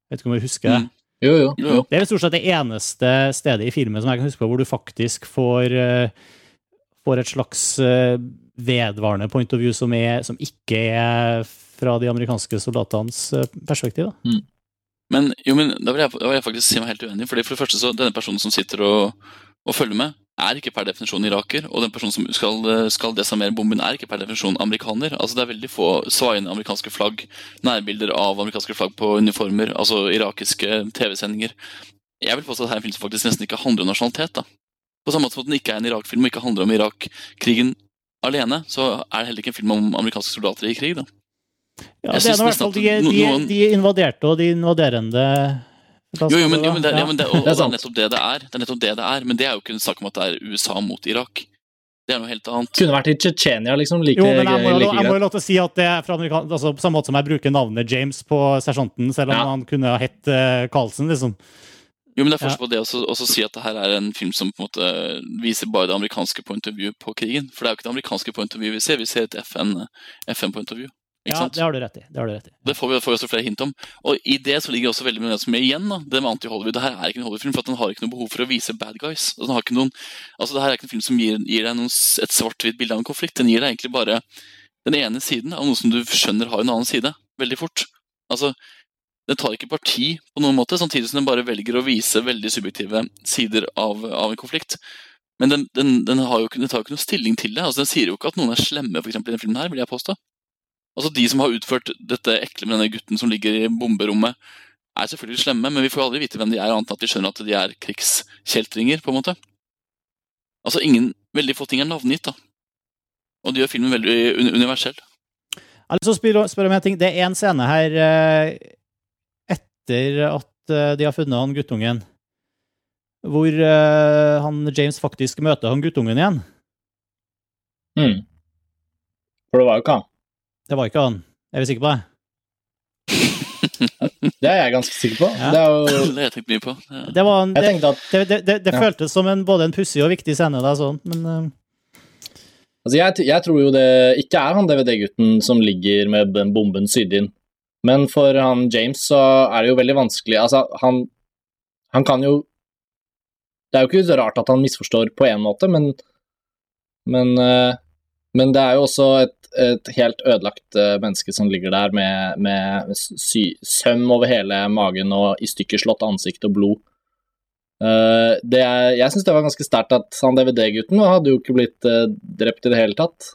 Vet ikke om du husker det? Mm. Jo, jo. Det er stort sett det eneste stedet i filmen som jeg kan huske på hvor du faktisk får, eh, får et slags eh, vedvarende point of view som, er, som ikke er fra de amerikanske soldatenes eh, perspektiv. Da. Men, jo, men da, vil jeg, da vil jeg faktisk si meg helt uenig. Fordi for det første så, Denne personen som sitter og, og følger med, er ikke per definisjon iraker. Og den personen som skal, skal desarmere bomben, er ikke per definisjon amerikaner. Altså Det er veldig få svaiende amerikanske flagg, nærbilder av amerikanske flagg på uniformer, altså irakiske TV-sendinger. Jeg vil påstå at det er en film som faktisk nesten ikke handler om nasjonalitet. da. På samme måte som at den ikke er en Irak-film og ikke handler om Irak-krigen alene, så er det heller ikke en film om amerikanske soldater i krig. da. Ja, det er i hvert fall de, de, de invaderte og de invaderende Jo, jo, men, jo, men, det, ja, men det, og, og Det er er nettopp det det er. Det er nettopp det det er, Men det er jo ikke en sak om at det er USA mot Irak. Det er noe helt annet. Kunne vært i Tsjetsjenia, liksom. Like, Jo, men jeg må, like jeg må jo lov til å si at det er fra amerikan altså, på samme måte som jeg bruker navnet James på sersjanten, selv om Ja. han kunne ha hett uh, Carlsen, liksom. Jo, men det er forskjell på det også si at det her er en film som på en måte viser bare det amerikanske point of view på krigen. For det er jo ikke det amerikanske point of view vi ser, vi ser et FN, FN point of view. Ja, det har du rett i. Det har du rett i. Det får vi, får vi også flere hint om. Og i det så ligger også veldig mye som er igjen. da, Det med anti-Hollywood. Det her er ikke en Hollywood-film, for den har ikke noe behov for å vise bad guys. Altså, Den har ikke noen, altså Det her er ikke en film som gir, gir deg noen, et svart-hvitt bilde av en konflikt. Den gir deg egentlig bare den ene siden av noe som du skjønner har en annen side. Veldig fort. Altså, Den tar ikke parti på noen måte, samtidig som den bare velger å vise veldig subjektive sider av, av en konflikt. Men den, den, den, har jo, den tar jo ikke noe stilling til det. Altså, Den sier jo ikke at noen er slemme for eksempel, i denne filmen, her, vil jeg påstå. Altså De som har utført dette ekle med denne gutten som ligger i bomberommet, er selvfølgelig slemme, men vi får aldri vite hvem de er, annet enn at de skjønner at de er krigskjeltringer, på en måte. Altså ingen, Veldig få ting er navngitt, da. Og det gjør filmen veldig uni- universell. Jeg har lyst til å spørre, spørre om en ting. Det er en scene her eh, etter at eh, de har funnet han guttungen, hvor eh, han James faktisk møter han guttungen igjen. Mm. For det var jo ikke han. Det var ikke han. Er vi sikre på det? Det er jeg ganske sikker på. Ja. Det jo Det har jeg tenkt mye på. Ja. Det, var en, Jeg det, tenkte at det, det, det, det Ja. føltes som en, både en pussig og viktig scene, da, sånn, men uh... Altså, jeg, jeg tror jo det ikke er han DVD-gutten som ligger med den bomben sydd inn. Men for han James så er det jo veldig vanskelig Altså, han, han kan jo Det er jo ikke så rart at han misforstår på én måte, men men, uh, men det er jo også et, et helt ødelagt eh, menneske som ligger der med, med søm over hele magen og i stykker slått ansikt og blod. Eh, det jeg syns det var ganske sterkt at han DVD-gutten hadde jo ikke blitt eh, drept i det hele tatt,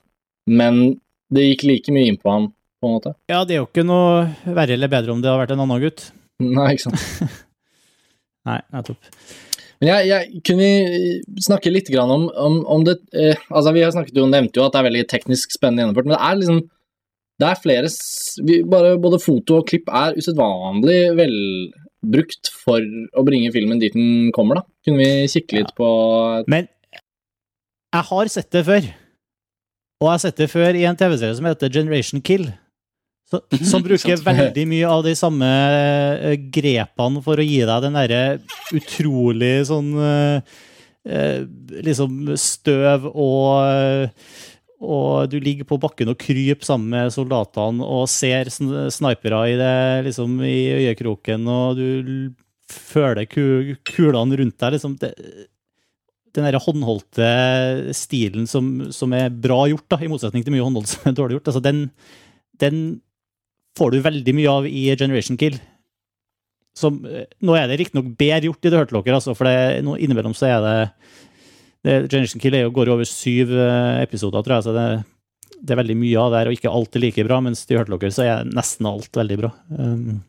men det gikk like mye inn på han, på en måte. ja, det er jo ikke noe verre eller bedre om det hadde vært en annen gutt. Nei, ikke sant. Nei, nettopp. Jeg, jeg kunne vi snakke litt grann om, om, om det eh, Altså, vi har snakket jo, nevnte jo at det er veldig teknisk spennende gjennomført, men det er liksom Det er flere vi, bare, Både foto og klipp er usedvanlig velbrukt for å bringe filmen dit den kommer, da. Kunne vi kikke litt på Men jeg har sett det før. Og jeg har sett det før i en TV-serie som heter Generation Kill. Som bruker veldig mye av de samme eh, grepene for å gi deg den derre utrolig sånn eh, eh, Liksom støv og og du ligger på bakken og kryper sammen med soldatene og ser sn- snipere i, det, liksom, i øyekroken, og du føler ku, kulene rundt deg. Liksom. Det, den der håndholdte stilen som, som er bra gjort, da, i motsetning til mye håndholdt som er dårlig gjort, altså, den, den får du veldig mye av i Generation Kill. Som, eh, nå er det riktignok bedre gjort i The Hurt Locker, altså, for det, nå innimellom så er det, det Generation Kill jo, går jo over syv eh, episoder, tror jeg, så det, det er veldig mye av det her, og ikke alt er like bra, mens i Hurt Locker så er nesten alt veldig bra. Um,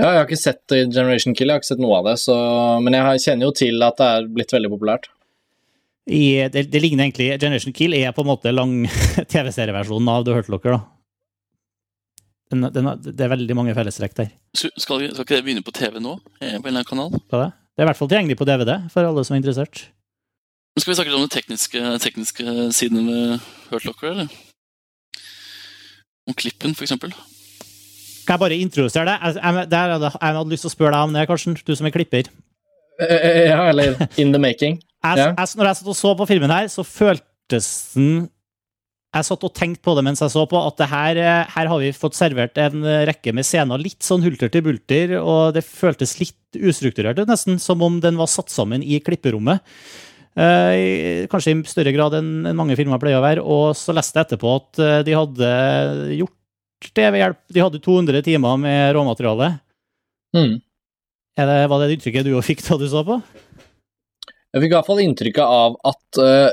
Ja, jeg har ikke sett eh, Generation Kill, jeg har ikke sett noe av det, så, men jeg kjenner jo til at det er blitt veldig populært. i, det, det ligner egentlig Generation Kill er på en måte lang TV-serieversjonen av The Hurt Locker, da. Den, den, det er veldig mange fellestrekk der. Skal, skal, ikke det begynne på TV nå? eh, På en eller annen kanal? Det. det er i hvert fall tilgjengelig på DVD for alle som er interessert. Skal vi snakke litt om den tekniske, tekniske siden ved Hurt Locker, eller? Om klippen, for eksempel. Kan jeg bare introdusere deg? Jeg, jeg, det er- jeg hadde lyst til å spørre deg om det, Karsten, du som er klipper. Eh, Ja, eller In the Making. Jeg, Ja. jeg, når jeg satt og så på filmen her, så føltes den Jeg satt og tenkte på det mens jeg så på, at det her, eh, her har vi fått servert en rekke med scener litt sånn hulter til bulter, og det føltes litt ustrukturert ut, nesten, som om den var satt sammen i klipperommet. Eh, kanskje i større grad enn mange filmer pleier å være. Og så leste jeg etterpå at eh, de hadde gjort det ved hjelp De hadde 200 timer med råmateriale. Mm. Er det, var det det inntrykket du òg fikk da du så på? Jeg fikk i hvert fall inntrykket av at øh,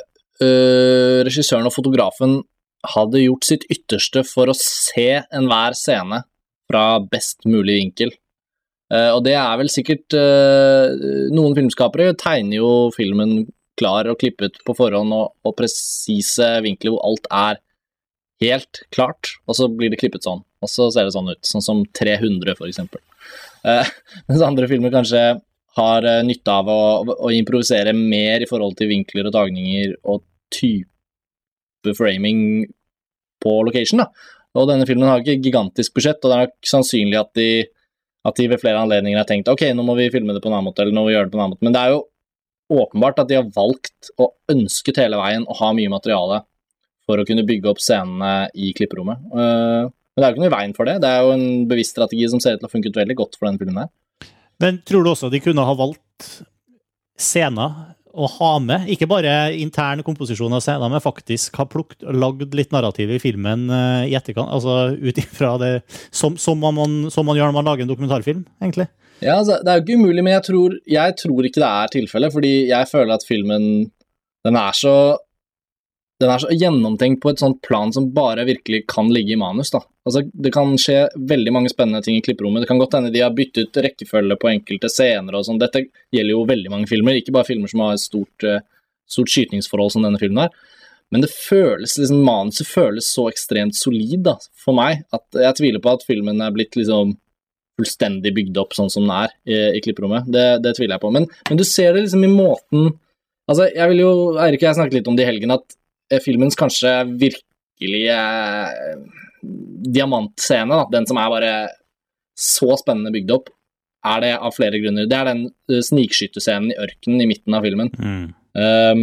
øh, regissøren og fotografen hadde gjort sitt ytterste for å se enhver scene fra best mulig vinkel. Uh, og det er vel sikkert uh, Noen filmskapere tegner jo filmen klar og klippet på forhånd, og, og presise vinkler hvor alt er helt klart, og så blir det klippet sånn. Og så ser det sånn ut, sånn som 300 for eksempel. Eh, mens andre filmer kanskje har eh, nytte av å, å improvisere mer i forhold til vinkler og tagninger og type framing på location. da. Og denne filmen har ikke gigantisk budsjett, og det er nok sannsynlig at de, at de ved flere anledninger har tenkt ok, nå må vi filme det på en annen måte, eller nå må vi gjøre det på en annen måte. Men det er jo åpenbart at de har valgt og ønsket hele veien å ha mye materiale for å kunne bygge opp scenene i klipperommet. Eh, Men det er jo ikke noe i veien for det. Det er jo en bevisst strategi som ser ut til å ha funket veldig godt for denne filmen her. Men tror du også de kunne ha valgt scener å ha med. Ikke bare intern komposisjon av scener, men faktisk ha plukt, lagd litt narrativ i filmen eh, i etterkant. Altså ut ifra det som, som, man, som man gjør når man lager en dokumentarfilm, egentlig. Ja, altså, Det er jo ikke umulig, men jeg tror, jeg tror ikke det er tilfellet. Fordi jeg føler at filmen den er så den er så gjennomtenkt på et sånt plan som bare virkelig kan ligge i manus. da. Altså, Det kan skje veldig mange spennende ting i klipperommet. Det kan godt hende de har byttet rekkefølge på enkelte scener og sånn. Dette gjelder jo veldig mange filmer, ikke bare filmer som har et stort, eh, stort skytningsforhold som denne filmen har. Men det føles, liksom, manuset føles så ekstremt solid da, for meg at jeg tviler på at filmen er blitt liksom fullstendig bygd opp sånn som den er i, i klipperommet. Det, det tviler jeg på. Men, men, du ser det liksom i måten Altså, jeg vil jo Eirik og jeg snakket litt om det i helgen, at eh, filmens kanskje virkelige eh, diamantscene, den som er bare så spennende bygd opp, er det av flere grunner. Det er den snikskyttescenen snikskytterscenen i ørkenen i midten av filmen. Mm. Um,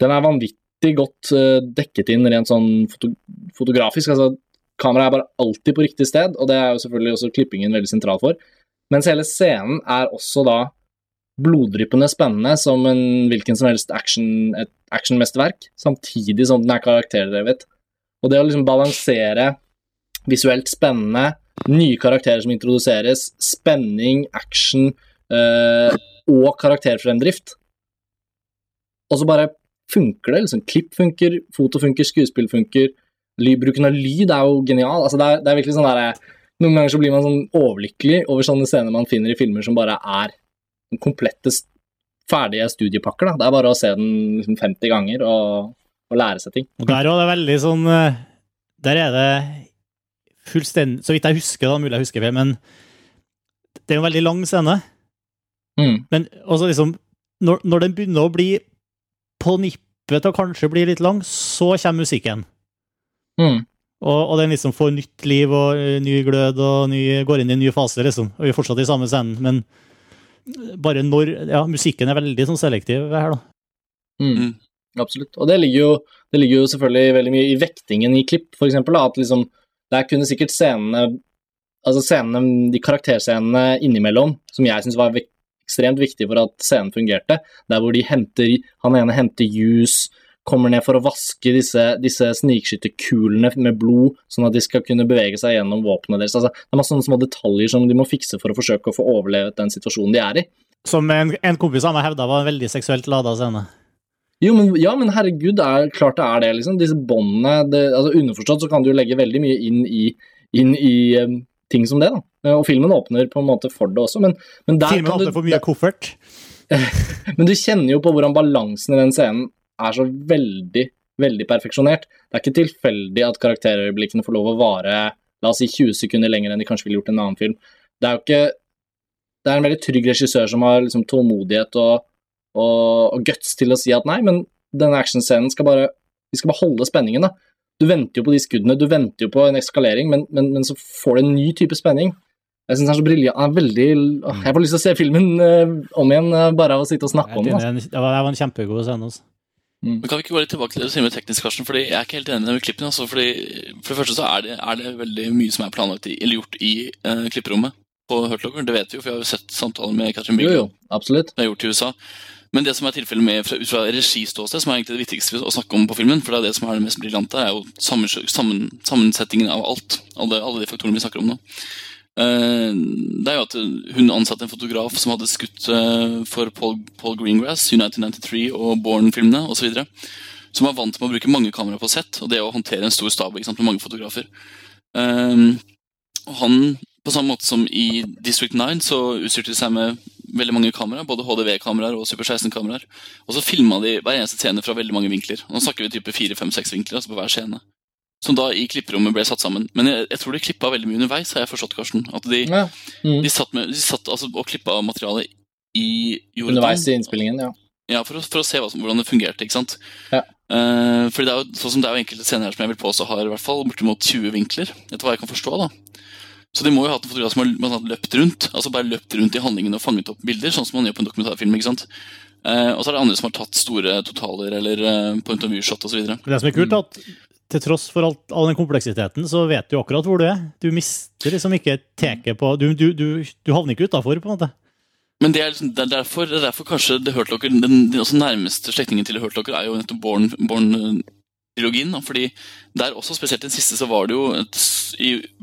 den er vanvittig godt dekket inn rent sånn foto fotografisk. altså Kameraet er bare alltid på riktig sted, og det er jo selvfølgelig også klippingen veldig sentral for. Mens hele scenen er også da bloddryppende spennende som en hvilken som helst action, et actionmesterverk, samtidig som den er karakterdrevet. Og det å liksom balansere visuelt spennende, nye karakterer som introduseres, spenning, action øh, og karakterfremdrift Og så bare funker det. liksom Klipp funker, foto funker, skuespill funker. Bruken av lyd er jo genial. altså Det er, det er virkelig sånn der, Noen ganger så blir man sånn overlykkelig over sånne scener man finner i filmer som bare er komplette, ferdige studiepakker. Da. Det er bare å se den liksom 50 ganger og, og, lære seg ting. Og Der er det veldig sånn eh, Der er det fullstendig Så vidt jeg husker, da, mulig jeg husker feil, men det er en veldig lang scene. Mm. Men også liksom når, når den begynner å bli på nippet til å kanskje bli litt lang, så kommer musikken. Mm. Og, og, den liksom får nytt liv og uh, ny glød og ny, går inn i en ny fase, liksom. Og vi er fortsatt i samme scenen, men bare når Ja, musikken er veldig sånn selektiv her, da. Mm. Mm. Absolutt. Og det ligger, jo, det ligger, jo, selvfølgelig veldig mye i vektingen i klipp, for eksempel. Da, at liksom Der kunne sikkert scenene Altså scenene, de karakterscenene innimellom, som jeg syns var ekstremt viktig for at scenen fungerte, der hvor de henter Han ene henter juice kommer ned for å vaske disse, disse snikskytterkulene med blod, sånn at de skal kunne bevege seg gjennom våpnene deres. Altså, det er masse sånne små detaljer som de må fikse for å forsøke å få overlevet den situasjonen de er i. Som en, en kompis av meg hevda var en veldig seksuelt lada scene. Jo, men, ja, men herregud, det er klart det er det, liksom. Disse båndene altså Underforstått så kan du legge veldig mye inn i, inn i um, ting som det, da. Og filmen åpner på en måte for det også, men, men der filmen kan du Filmen åpner for mye koffert. men du kjenner jo på hvordan balansen i den scenen er så veldig, veldig perfeksjonert. Det er ikke tilfeldig at karakterøyeblikkene får lov å vare la oss si 20 sekunder lenger enn de kanskje ville gjort i en annen film. Det er jo ikke Det er en veldig trygg regissør som har liksom tålmodighet og, og, og, guts til å si at nei, men denne actionscenen skal bare Vi skal bare holde spenningen, da. Du venter jo på de skuddene, du venter jo på en eskalering, men, men, men så får du en ny type spenning. Jeg syns den er så briljant. Veldig Jeg får lyst til å se filmen uh, om igjen, uh, bare av å sitte og snakke om den. Altså. Det var, en kjempegod scene. Også. Mm. Men Kan vi ikke gå litt tilbake til det du sier med teknisk, Karsten? Fordi Jeg er ikke helt enig med klippen. Altså, fordi for det første så er det, er det veldig mye som er planlagt i, eller gjort i uh, klipperommet på Hurtlogger. Det vet vi jo, for vi har jo sett samtaler med Katrin Bigg. Jo, jo, absolutt. Er gjort i USA. Men det som er tilfellet med fra, ut fra registåsted, som er egentlig det viktigste å snakke om på filmen, for det er det som er det mest briljante, er jo sammen, sammen, sammensetningen av alt. Alle, alle de faktorene vi snakker om nå. Eh, det er jo at hun ansatte en fotograf som hadde skutt eh, for Paul, Paul Greengrass, United 93 og Born-filmene osv. Som var vant med å bruke mange kameraer på sett, og det å håndtere en stor stab med mange fotografer. Um, og han, på samme måte som i District 9, så utstyrte de seg med veldig mange kameraer, både HDV-kameraer og Super 16-kameraer. Og så filma de hver eneste scene fra veldig mange vinkler. Nå snakker vi type fire, fem, seks vinkler altså på hver scene som da i klipperommet ble satt sammen. Men jeg, jeg tror de klippa veldig mye underveis, har jeg forstått, Karsten. At de, ja. mm. de satt, med, de satt altså, og klippa materialet i Jordan. Underveis i innspillingen, ja. Ja, for å, for å se som, hvordan det fungerte. ikke sant? Ja. Uh, fordi det er jo, sånn som det er jo enkelte scener her som jeg vil påstå har i hvert fall bortimot 20 vinkler. Etter hva jeg kan forstå da. Så de må jo ha hatt en fotograf som har, man har løpt rundt altså bare løpt rundt i handlingen og fanget opp bilder, sånn som man gjør på en dokumentarfilm. ikke sant? Uh, og så er det andre som har tatt store totaler eller uh, point of view-shot osv. Det som er kult, at til tross for alt, all den kompleksiteten, så vet du akkurat hvor du er. Du mister liksom ikke teket på Du, du, du, du havner ikke utafor, på en måte. Men det er, liksom, det er derfor, det er derfor kanskje The Hurt Locker, den, den nærmeste slektningen til The Hurt Locker er jo nettopp Born, Born-trilogien. fordi der også, spesielt den siste, så var det jo et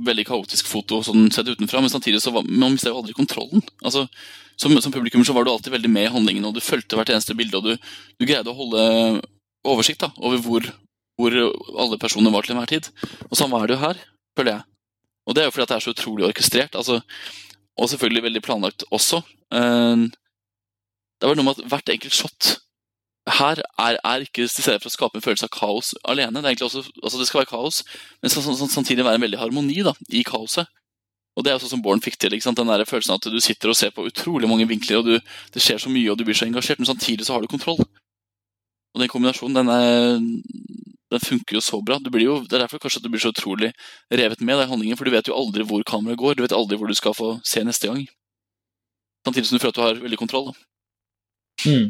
veldig kaotisk foto sånn sett utenfra, men samtidig så var man mistet jo aldri kontrollen. Altså, som, som publikum så var du alltid veldig med i handlingen, og du fulgte hvert eneste bilde, og du, du greide å holde oversikt da, over hvor, hvor alle personer var til enhver tid. Og sånn er det jo her, føler jeg. Og det er jo fordi at det er så utrolig orkestrert. altså og selvfølgelig veldig planlagt også. Det Det var noe med at hvert enkelt shot her er, er ikke til stede for å skape en følelse av kaos alene. Det, er også, altså det skal være kaos, men samtidig være en veldig harmoni da, i kaoset. Og Det er også som Born fikk til. Den der følelsen at du sitter og ser på utrolig mange vinkler, og du, det skjer så mye, og du blir så engasjert, men samtidig så har du kontroll. Og Den kombinasjonen den, er, den funker jo så bra. Du blir jo, det er derfor kanskje at du blir så utrolig revet med i handlingen, for du vet jo aldri hvor kameraet går. Du vet aldri hvor du skal få se neste gang. Samtidig som du føler at du har veldig kontroll. da. Mm.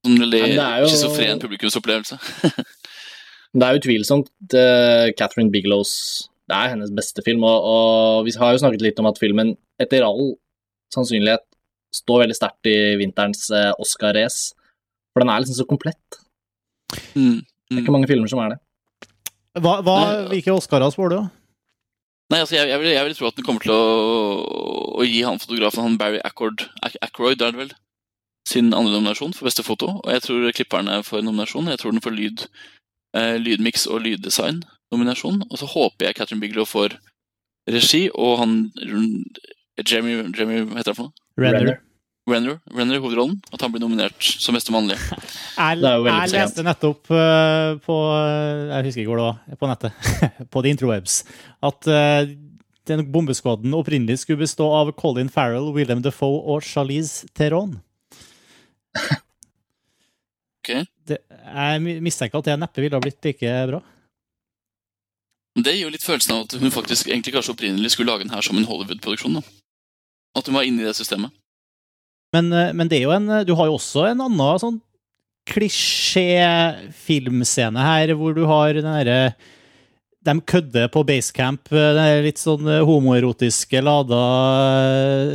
Sånn veldig er jo- schizofren publikumsopplevelse. Det er utvilsomt uh, Catherine Bigelows Det er hennes beste film, og, og vi har jo snakket litt om at filmen etter all sannsynlighet står veldig sterkt i vinterens uh, Oscar-race. For den er liksom så komplett. Mm. Det er ikke mange filmer som er det. Hva, hva, hvilke Oscarer spår du, da? Nei, altså, jeg, jeg, vil, jeg vil tro at den kommer til å, å gi han fotografen, han Barry Ackroyd, Ack- Ackroyd, er det vel, sin andre nominasjon for beste foto. Og jeg tror klipperne får nominasjon. Jeg tror den får lyd, eh, lydmiks og lyddesign-nominasjon. Og så håper jeg Catherine Bigelow får regi, og han Jeremy, Jeremy Hva heter han for noe? Renner. Renner, Renner i hovedrollen. At han blir nominert som beste mannlige. Jeg, jeg leste nettopp eh, på Jeg husker ikke hvor det var, på nettet, på The Introwebs, at eh, den bombeskåden opprinnelig skulle bestå av Colin Farrell, William Defoe og Charlize Theron. Ok? Det, jeg mistenker at det neppe ville ha blitt like bra. Det gir jo litt følelsen av at hun faktisk egentlig kanskje opprinnelig skulle lage den her som en Hollywood-produksjon. da. At hun var inne i det systemet. Men, eh, men det er jo en Du har jo også en annen sånn klisjé-filmscene her, hvor du har den derre De kødder på basecamp, eh, den litt sånn eh, homoerotiske lada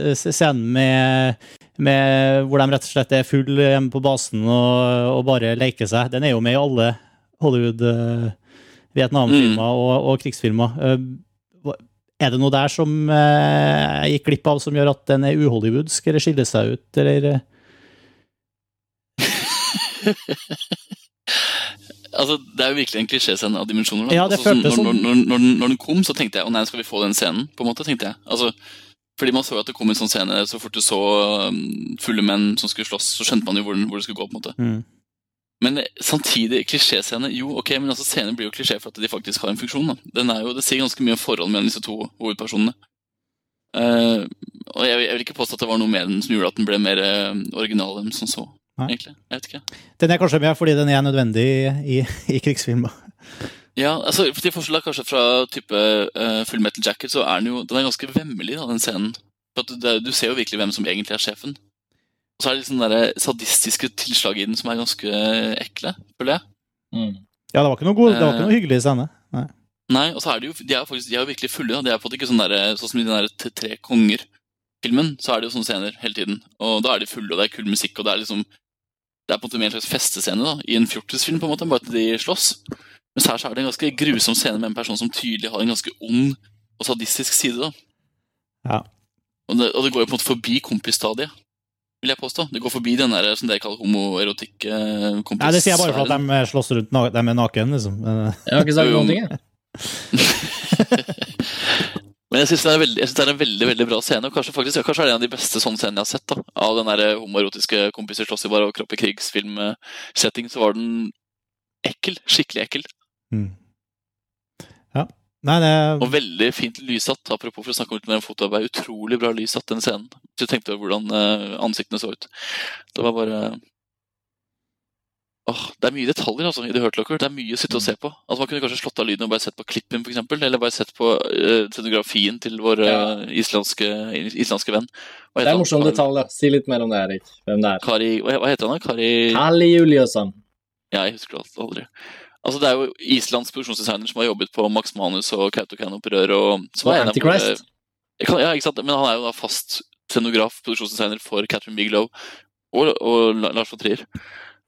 eh, scenen med, med Hvor de rett og slett er full hjemme på basen og, og bare leker seg. Den er jo med i alle Hollywood eh, Vietnam-filmer og, og krigsfilmer. Eh, er det noe der som eh, jeg gikk glipp av, som gjør at den er uhollywoodsk, eller skiller seg ut, eller eh? Altså, Det er jo virkelig en klisjéscene av dimensjoner. da. Ja, det altså, sånn, når, sånn. når, når, når, den kom, så tenkte jeg å nei, skal vi få den scenen? på en måte, tenkte jeg. Altså, fordi man så at det kom en sånn scene så fort du så um, fulle menn som skulle slåss, så skjønte man jo hvor, hvor det skulle gå. på en måte. Mm. Men samtidig, klisjéscene Jo, ok, men altså scener blir jo klisjé for at de faktisk har en funksjon. da. Den er jo, Det sier ganske mye om forhold mellom disse to hovedpersonene. Uh, og jeg, jeg vil ikke påstå at det var noe med den som gjorde at den ble mer uh, original enn som så. Nei. egentlig. Jeg vet ikke. Den er kanskje med fordi den er nødvendig i, i krigsfilmer. Ja, altså Til forskjell kanskje fra type uh, Full Metal Jacket, så er den jo den er ganske vemmelig, da, den scenen. For du, du ser jo virkelig hvem som egentlig er sjefen. Og så er det liksom der sadistiske tilslag i den som er ganske ekle, føler jeg. Mm. Ja, det var ikke noe, god, det var ikke noe hyggelig scene. Nei. Nei, og så er det jo, de er faktisk, de er jo virkelig fulle. da. De er på en måte ikke sånn der, sånn som i den der Tre konger-filmen, så er det jo sånne scener hele tiden. Og da er de fulle, og det er kul musikk, og det er liksom Det er på en måte mer en slags festescene da, i en fjortisfilm, på en måte, bare at de slåss. Mens her så er det en ganske grusom scene med en person som tydelig har en ganske ond og sadistisk side. da. Ja. Og det, og det går jo på en måte forbi kompisstadiet, vil jeg påstå. Det går forbi den der som dere kaller homoerotikk eh, kompis Nei, det sier jeg bare for at de eh, slåss rundt na de er naken, liksom. Eh, Jeg har ikke sagt noen ting, jeg. Men jeg syns det, det er en veldig veldig bra scene. og Kanskje faktisk, kanskje er det en av de beste sånne scenene jeg har sett. da Av den der homoerotiske kompiser slåss i bare kropp i krigsfilm-setting, så var den ekkel. Skikkelig ekkel. mm. Nei, det Og veldig fint lyssatt. Apropos for å snakke om litt mer om fotoarbeid. Utrolig bra lyssatt, den scenen. Hvis du tenkte over hvordan eh, ansiktene så ut. Det var bare Åh, Det er mye detaljer altså, i The Hurt Locker. Det er mye å sitte og se på. Altså Man kunne kanskje slått av lyden og bare sett på klippen, for eksempel, Eller bare sett på uh, scenografien til vår eh, islandske, islandske venn. Hva Det er en morsom han? detalj, da. Si litt mer om det, Erik. Hvem det er. Kari, hva hva heter han da? Kari Kali Juliusson. Ja, jeg husker det aldri. Altså Det er jo Islands produksjonsdesigner som har jobbet på Max Manus og Kautokeino-opprør. og som Og Antichrist. Kan, ja, ikke sant? Men han er jo da fast scenograf, produksjonsdesigner for Catherine Bigelow og, og Lars von Trier.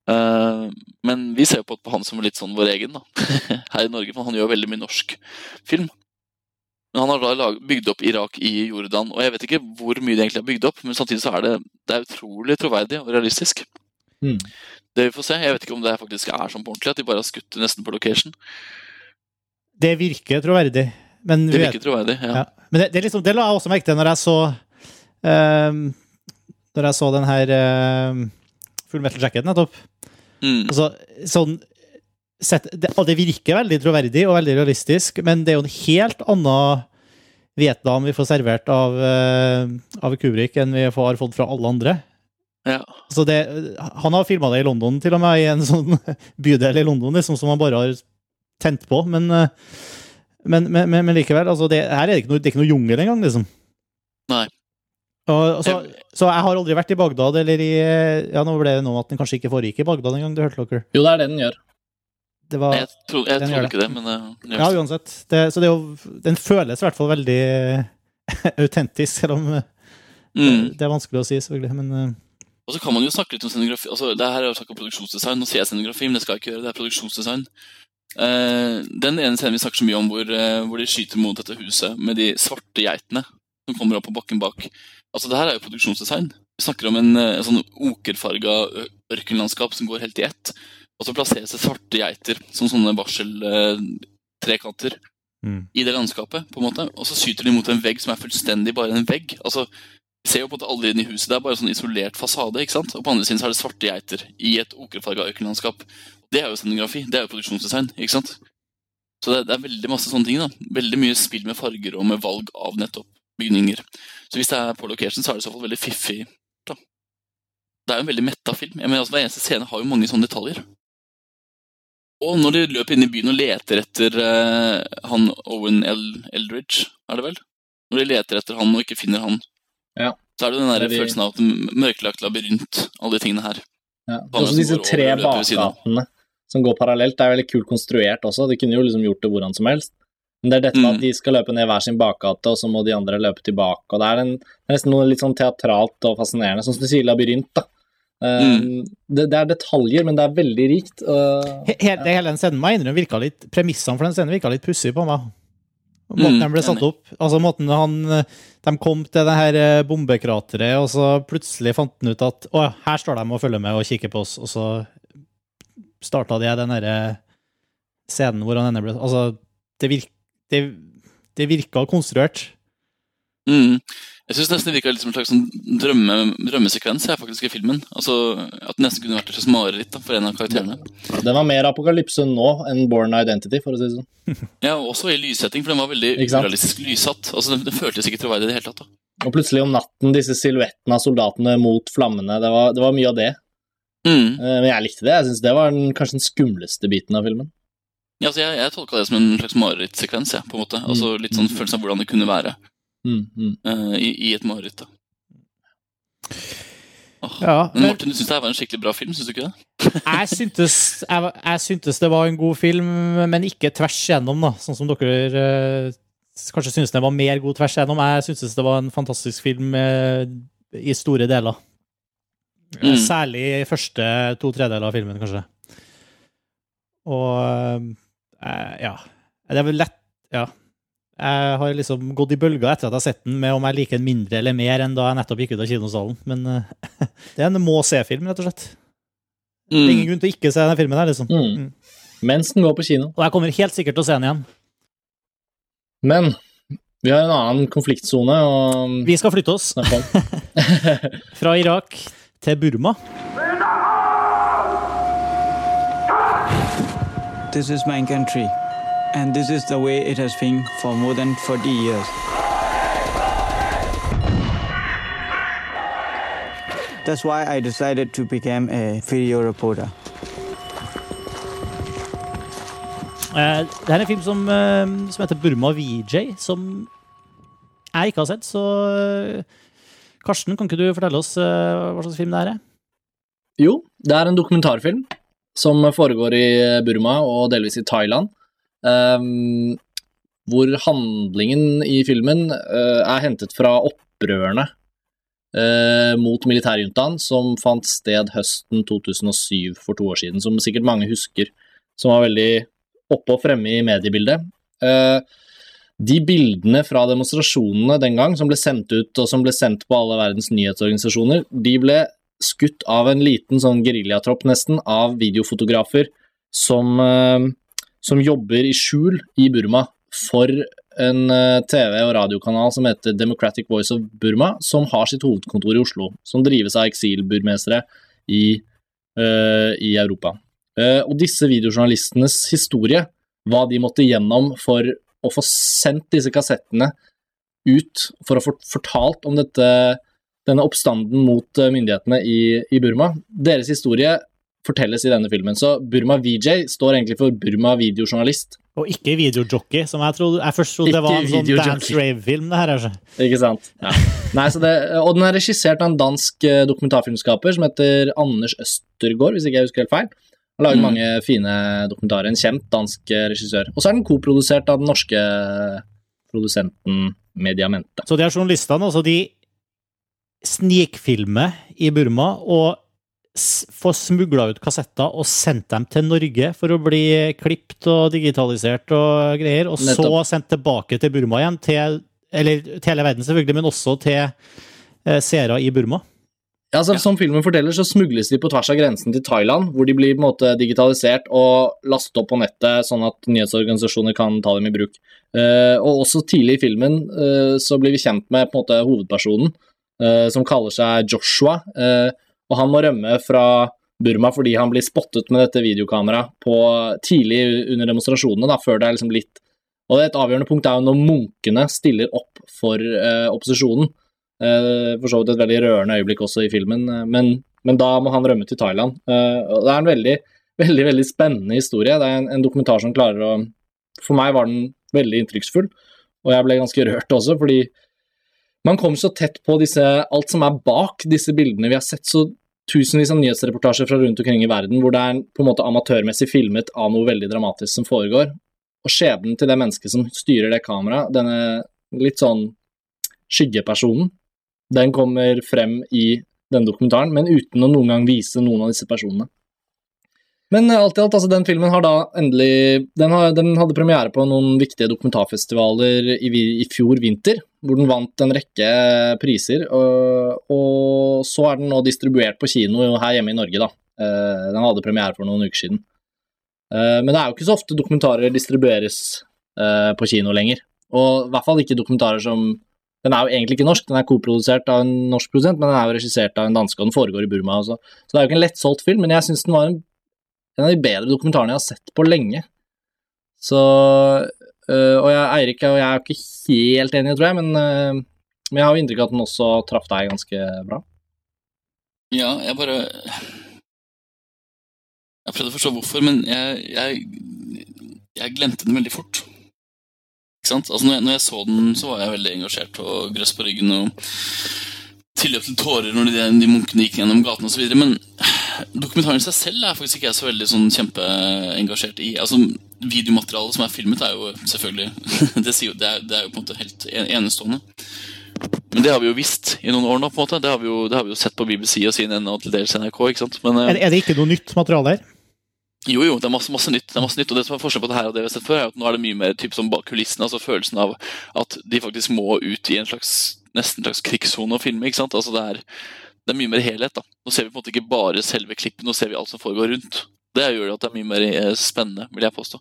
Uh, men vi ser jo på, på han som litt sånn vår egen, da. Her i Norge, for han gjør veldig mye norsk film. Men han har da lag, bygd opp Irak i Jordan, og jeg vet ikke hvor mye de egentlig har bygd opp, men samtidig så er det, det er utrolig troverdig og realistisk. Mm. Det vi får se. Jeg vet ikke om det faktisk er sånn på ordentlig, at de bare har skutt nesten på location. Det virker troverdig. Men, det Det vet, virker troverdig, ja. ja. men det, det, liksom, det la jeg også merke til når jeg så ehm, Når jeg så den her uh, Full Metal Jacket nettopp. Mm. Altså, sånn sett, det, det virker veldig troverdig og veldig realistisk, men det er jo en helt annen Vietnam vi får servert av, uh, av Kubrick enn vi har fått fra alle andre. Ja. Så det, han har filma det i London, til og med, i en sånn bydel i London liksom, som han bare har tent på. Men, eh, men, men, men, men likevel, altså det, her er det ikke noe, det er ikke noe jungel engang, liksom. Nei. Og, så, så jeg har aldri vært i Bagdad, eller i Ja, nå ble det noe at den kanskje ikke foregikk i Bagdad engang, det hørte dere. Jo, det er det den gjør. Det var, Jeg, tror, jeg tror gjør ikke det, men det gjør Ja, uansett. Det, så det er jo, den føles i hvert fall veldig autentisk, selv om Mm. det er vanskelig å si, selvfølgelig. Men eh, Og så kan man jo snakke litt om scenografi. Altså, det her er jo snakk om produksjonsdesign. Nå sier jeg scenografi, men det skal jeg ikke gjøre. Det er produksjonsdesign. Uh, den ene scenen vi snakker så mye om, hvor, uh, hvor de skyter mot dette huset med de svarte geitene som kommer opp på bakken bak. Altså, det her er jo produksjonsdesign. Vi snakker om en, eh, sånn okerfarga ørkenlandskap som går helt i ett. Og så plasseres det svarte geiter som sånne varseltrekanter Mm. i det landskapet, på en måte. Og så skyter de mot en vegg som er fullstendig bare en vegg. Altså, ser jo på at alle i huset, det er bare sånn isolert fasade. ikke sant? Og på andre siden så er det svarte geiter i et okrefarga økenlandskap. Det er jo scenografi, det er jo produksjonsdesign. ikke sant? Så det, det er veldig masse sånne ting. da. Veldig mye spill med farger og med valg av nettopp bygninger. Så hvis det er på location, så er det i så fall veldig fiffig. da. Det er jo en veldig metta film. Jeg mener, altså, Hver eneste scene har jo mange sånne detaljer. Og når de løper inn i byen og leter etter eh, han Owen L. Eldridge, er det vel? Når de leter etter han og ikke finner han, Ja. så er det den der er de- følelsen av at mørklagt labyrint, alle de tingene her. Ja. Også disse tre bakgatene som går parallelt, det er veldig kult konstruert også. De kunne jo liksom gjort det hvordan som helst. Men det er dette med Mm. at de skal løpe ned hver sin bakgate, og så må de andre løpe tilbake. Og det er, en, det er nesten noe litt sånn teatralt og fascinerende, sånn som du sier labyrint, da. Eh, Mm. det, det er detaljer, men det er veldig rikt. Uh, hele, ja. hele den scenen må jeg innrømme virka litt Premissene for den scenen virka litt pussige på meg. Måten de ble satt opp. Altså måten han De kom til det her eh, bombekrateret, og så plutselig fant han ut at å, her står de og følger med og kikker på oss, og så starta de den derre scenen hvor han ender ble Altså, det, virk, det, det virka konstruert. Mm. Jeg syns nesten det virka litt som en slags sånn drømme, drømmesekvens jeg, faktisk i filmen. Altså, At det nesten kunne vært et slags mareritt da, for en av karakterene. Den var mer apokalypse nå enn Born Identity, for å si det sånn. Ja, og Også i lyssetting, for den var veldig urealistisk lyssatt. Altså, Den, den føltes ikke troverdig i det hele tatt. da. Og plutselig om natten, disse silhuettene av soldatene mot flammene. Det var, det var mye av det. Mm. Eh, Men jeg likte det. Jeg syns det var den, kanskje den skumleste biten av filmen. Ja, altså, jeg, jeg tolka det som en slags marerittsekvens. Ja, på en måte. Altså, litt sånn følelse av hvordan det kunne være Mm, mm. eh, i, i et mareritt. da. Åh. Ja, Men men Martin, du syns det var en skikkelig bra film? Syns du ikke det? jeg syntes, jeg, jeg syntes det var en god film, men ikke tvers igjennom, da. Sånn som dere eh, kanskje syntes det var mer god tvers igjennom. Jeg syntes det var en fantastisk film eh, i store deler. Mm. Særlig i første to tredeler av filmen, kanskje. Og eh, ja. Det er vel lett Ja. Jeg har liksom gått i bølger etter at jeg har sett den, med om jeg liker den mindre eller mer enn da jeg nettopp gikk ut av kinosalen. Men eh, det er en må-se-film, rett og slett. Det er ingen Mm. grunn til å ikke se denne filmen her, liksom. Mm. Mens den går på kino. Og jeg kommer helt sikkert til å se den igjen. Men vi har en annen konfliktsone Og... Vi skal flytte oss fra Irak til Burma. This is my country, and this is the way it has been for more than 40 years. That's why I decided to become a video reporter. Eh, Det er en film som, eh, som heter Burma VJ, som jeg ikke har sett. Så eh, Karsten, kan ikke du fortelle oss hva slags film det er? Jo, det er en dokumentarfilm som foregår i Burma og delvis i Thailand. Ehm, hvor handlingen i filmen uh, er hentet fra opprørene uh, mot militærjuntaen som fant sted høsten 2007, for to år siden, som sikkert mange husker, som var veldig oppe og fremme i mediebildet. Uh, de bildene fra demonstrasjonene den gang, som ble sendt ut og som ble sendt på alle verdens nyhetsorganisasjoner, de ble skutt av en liten sånn geriljatropp nesten, av videofotografer som, som jobber i skjul i Burma for en eh, TV- og radiokanal som heter Democratic Voice of Burma, som har sitt hovedkontor i Oslo, som drives av eksilburmesere i, uh, i Europa. Uh, og disse videojournalistenes historie, hva de måtte gjennom for å få sendt disse kassettene ut, for å få fortalt om dette, denne oppstanden mot myndighetene i, i Burma. Deres historie fortelles i denne filmen. Så Burma VJ står egentlig for Burma videojournalist. Og ikke videojockey, som jeg trodde Jeg først trodde det var en sånn. Dance Rave-film, det her. Altså. Ikke sant? Ja. Nei, så det, og den er regissert av en dansk eh, dokumentarfilmskaper som heter Anders Østergaard, hvis ikke jeg husker helt feil. Han har laget Mm. mange fine dokumentarer. En kjent dansk eh, regissør. Og så er den koprodusert av den norske produsenten Mediamente. Så de er journalistene, altså, de snikfilmer i Burma og får smugla ut kassetter og sendt dem til Norge for å bli klippet og digitalisert og greier, og så sendt tilbake til Burma igjen, til, eller til hele verden selvfølgelig, men også til eh, seere i Burma. Ja, altså, Som filmen forteller, så smugles de på tvers av grensen til Thailand, hvor de blir måte digitalisert og lastet opp på nettet, sånn at nyhetsorganisasjoner kan ta dem i bruk. Uh, og også tidlig i filmen uh, så blir vi kjent med på en måte hovedpersonen, uh, som kaller seg Joshua. eh, og han må rømme fra Burma fordi han blir spottet med dette videokameraet tidlig under demonstrasjonene, da, før det er liksom litt Og et avgjørende punkt er jo når munkene stiller opp for eh, opposisjonen. Eh, for så vidt et veldig rørende øyeblikk også i filmen, eh, men, men da må han rømme til Thailand. Eh, det er en veldig, veldig veldig spennende historie. Det er en, en dokumentar som klarer å For meg var den veldig inntrykksfull, og jeg ble ganske rørt også, fordi man kommer så tett på disse, alt som er bak disse bildene. Vi har sett så tusenvis av nyhetsreportasjer fra rundt omkring i verden hvor det er på en måte amatørmessig filmet av noe veldig dramatisk som foregår. Og skjebnen til det mennesket som styrer det kameraet, denne litt sånn skyggepersonen, den kommer frem i denne dokumentaren, men uten å noen gang vise noen av disse personene. Men eh, alt i alt, altså den filmen har da endelig Den, har, den hadde premiere på noen viktige dokumentarfestivaler i, i fjor vinter, hvor den vant en rekke priser. Og, og så er den nå distribuert på kino her hjemme i Norge, da. Eh, Den hadde premiere for noen uker siden. Eh, Men det er jo ikke så ofte dokumentarer distribueres på kino lenger. Og i hvert fall ikke dokumentarer som Den er jo egentlig ikke norsk, den er koprodusert av en norsk produsent, men den er jo regissert av en danske, og den foregår i Burma også. Så det er jo ikke en lettsolgt film, men jeg syns den var en, en av de bedre dokumentarene jeg har sett på lenge. Så øh, Og jeg, Eirik og jeg er ikke helt enige, tror jeg, men, øh, men jeg har jo inntrykk av at den også traff deg ganske bra. Ja, jeg bare Jeg prøvde å forstå hvorfor, men jeg, jeg, jeg glemte den veldig fort. Ikke sant? Altså, når, jeg, når jeg så den, så var jeg veldig engasjert og grøss på ryggen og tilløp til tårer når de, de munkene gikk gjennom gaten osv. Men dokumentaren i seg selv er faktisk ikke jeg så veldig sånn kjempeengasjert i. Altså, Videomaterialet som er filmet, er jo selvfølgelig Det, sier, det, er, det er jo på en måte helt enestående. Men det har vi jo visst i noen år nå. på en måte Det har vi jo, det har vi jo sett på BBC og CNN og til dels NRK. ikke sant? Men, eh, Er, er det ikke noe nytt materiale her? jo, jo, det er masse, masse nytt. det er masse nytt, og det som er forskjell på det her og det vi har sett før, er at nå er det mye mer typ som bak kulissene. altså Følelsen av at de faktisk må ut i en slags nesten slags krigssone og filme. ikke sant? Altså Det er, det er mye mer helhet. da. Nå ser vi på en måte ikke bare selve klippet, nå ser vi alt som foregår rundt. Det gjør at det er mye mer eh, spennende, vil jeg påstå.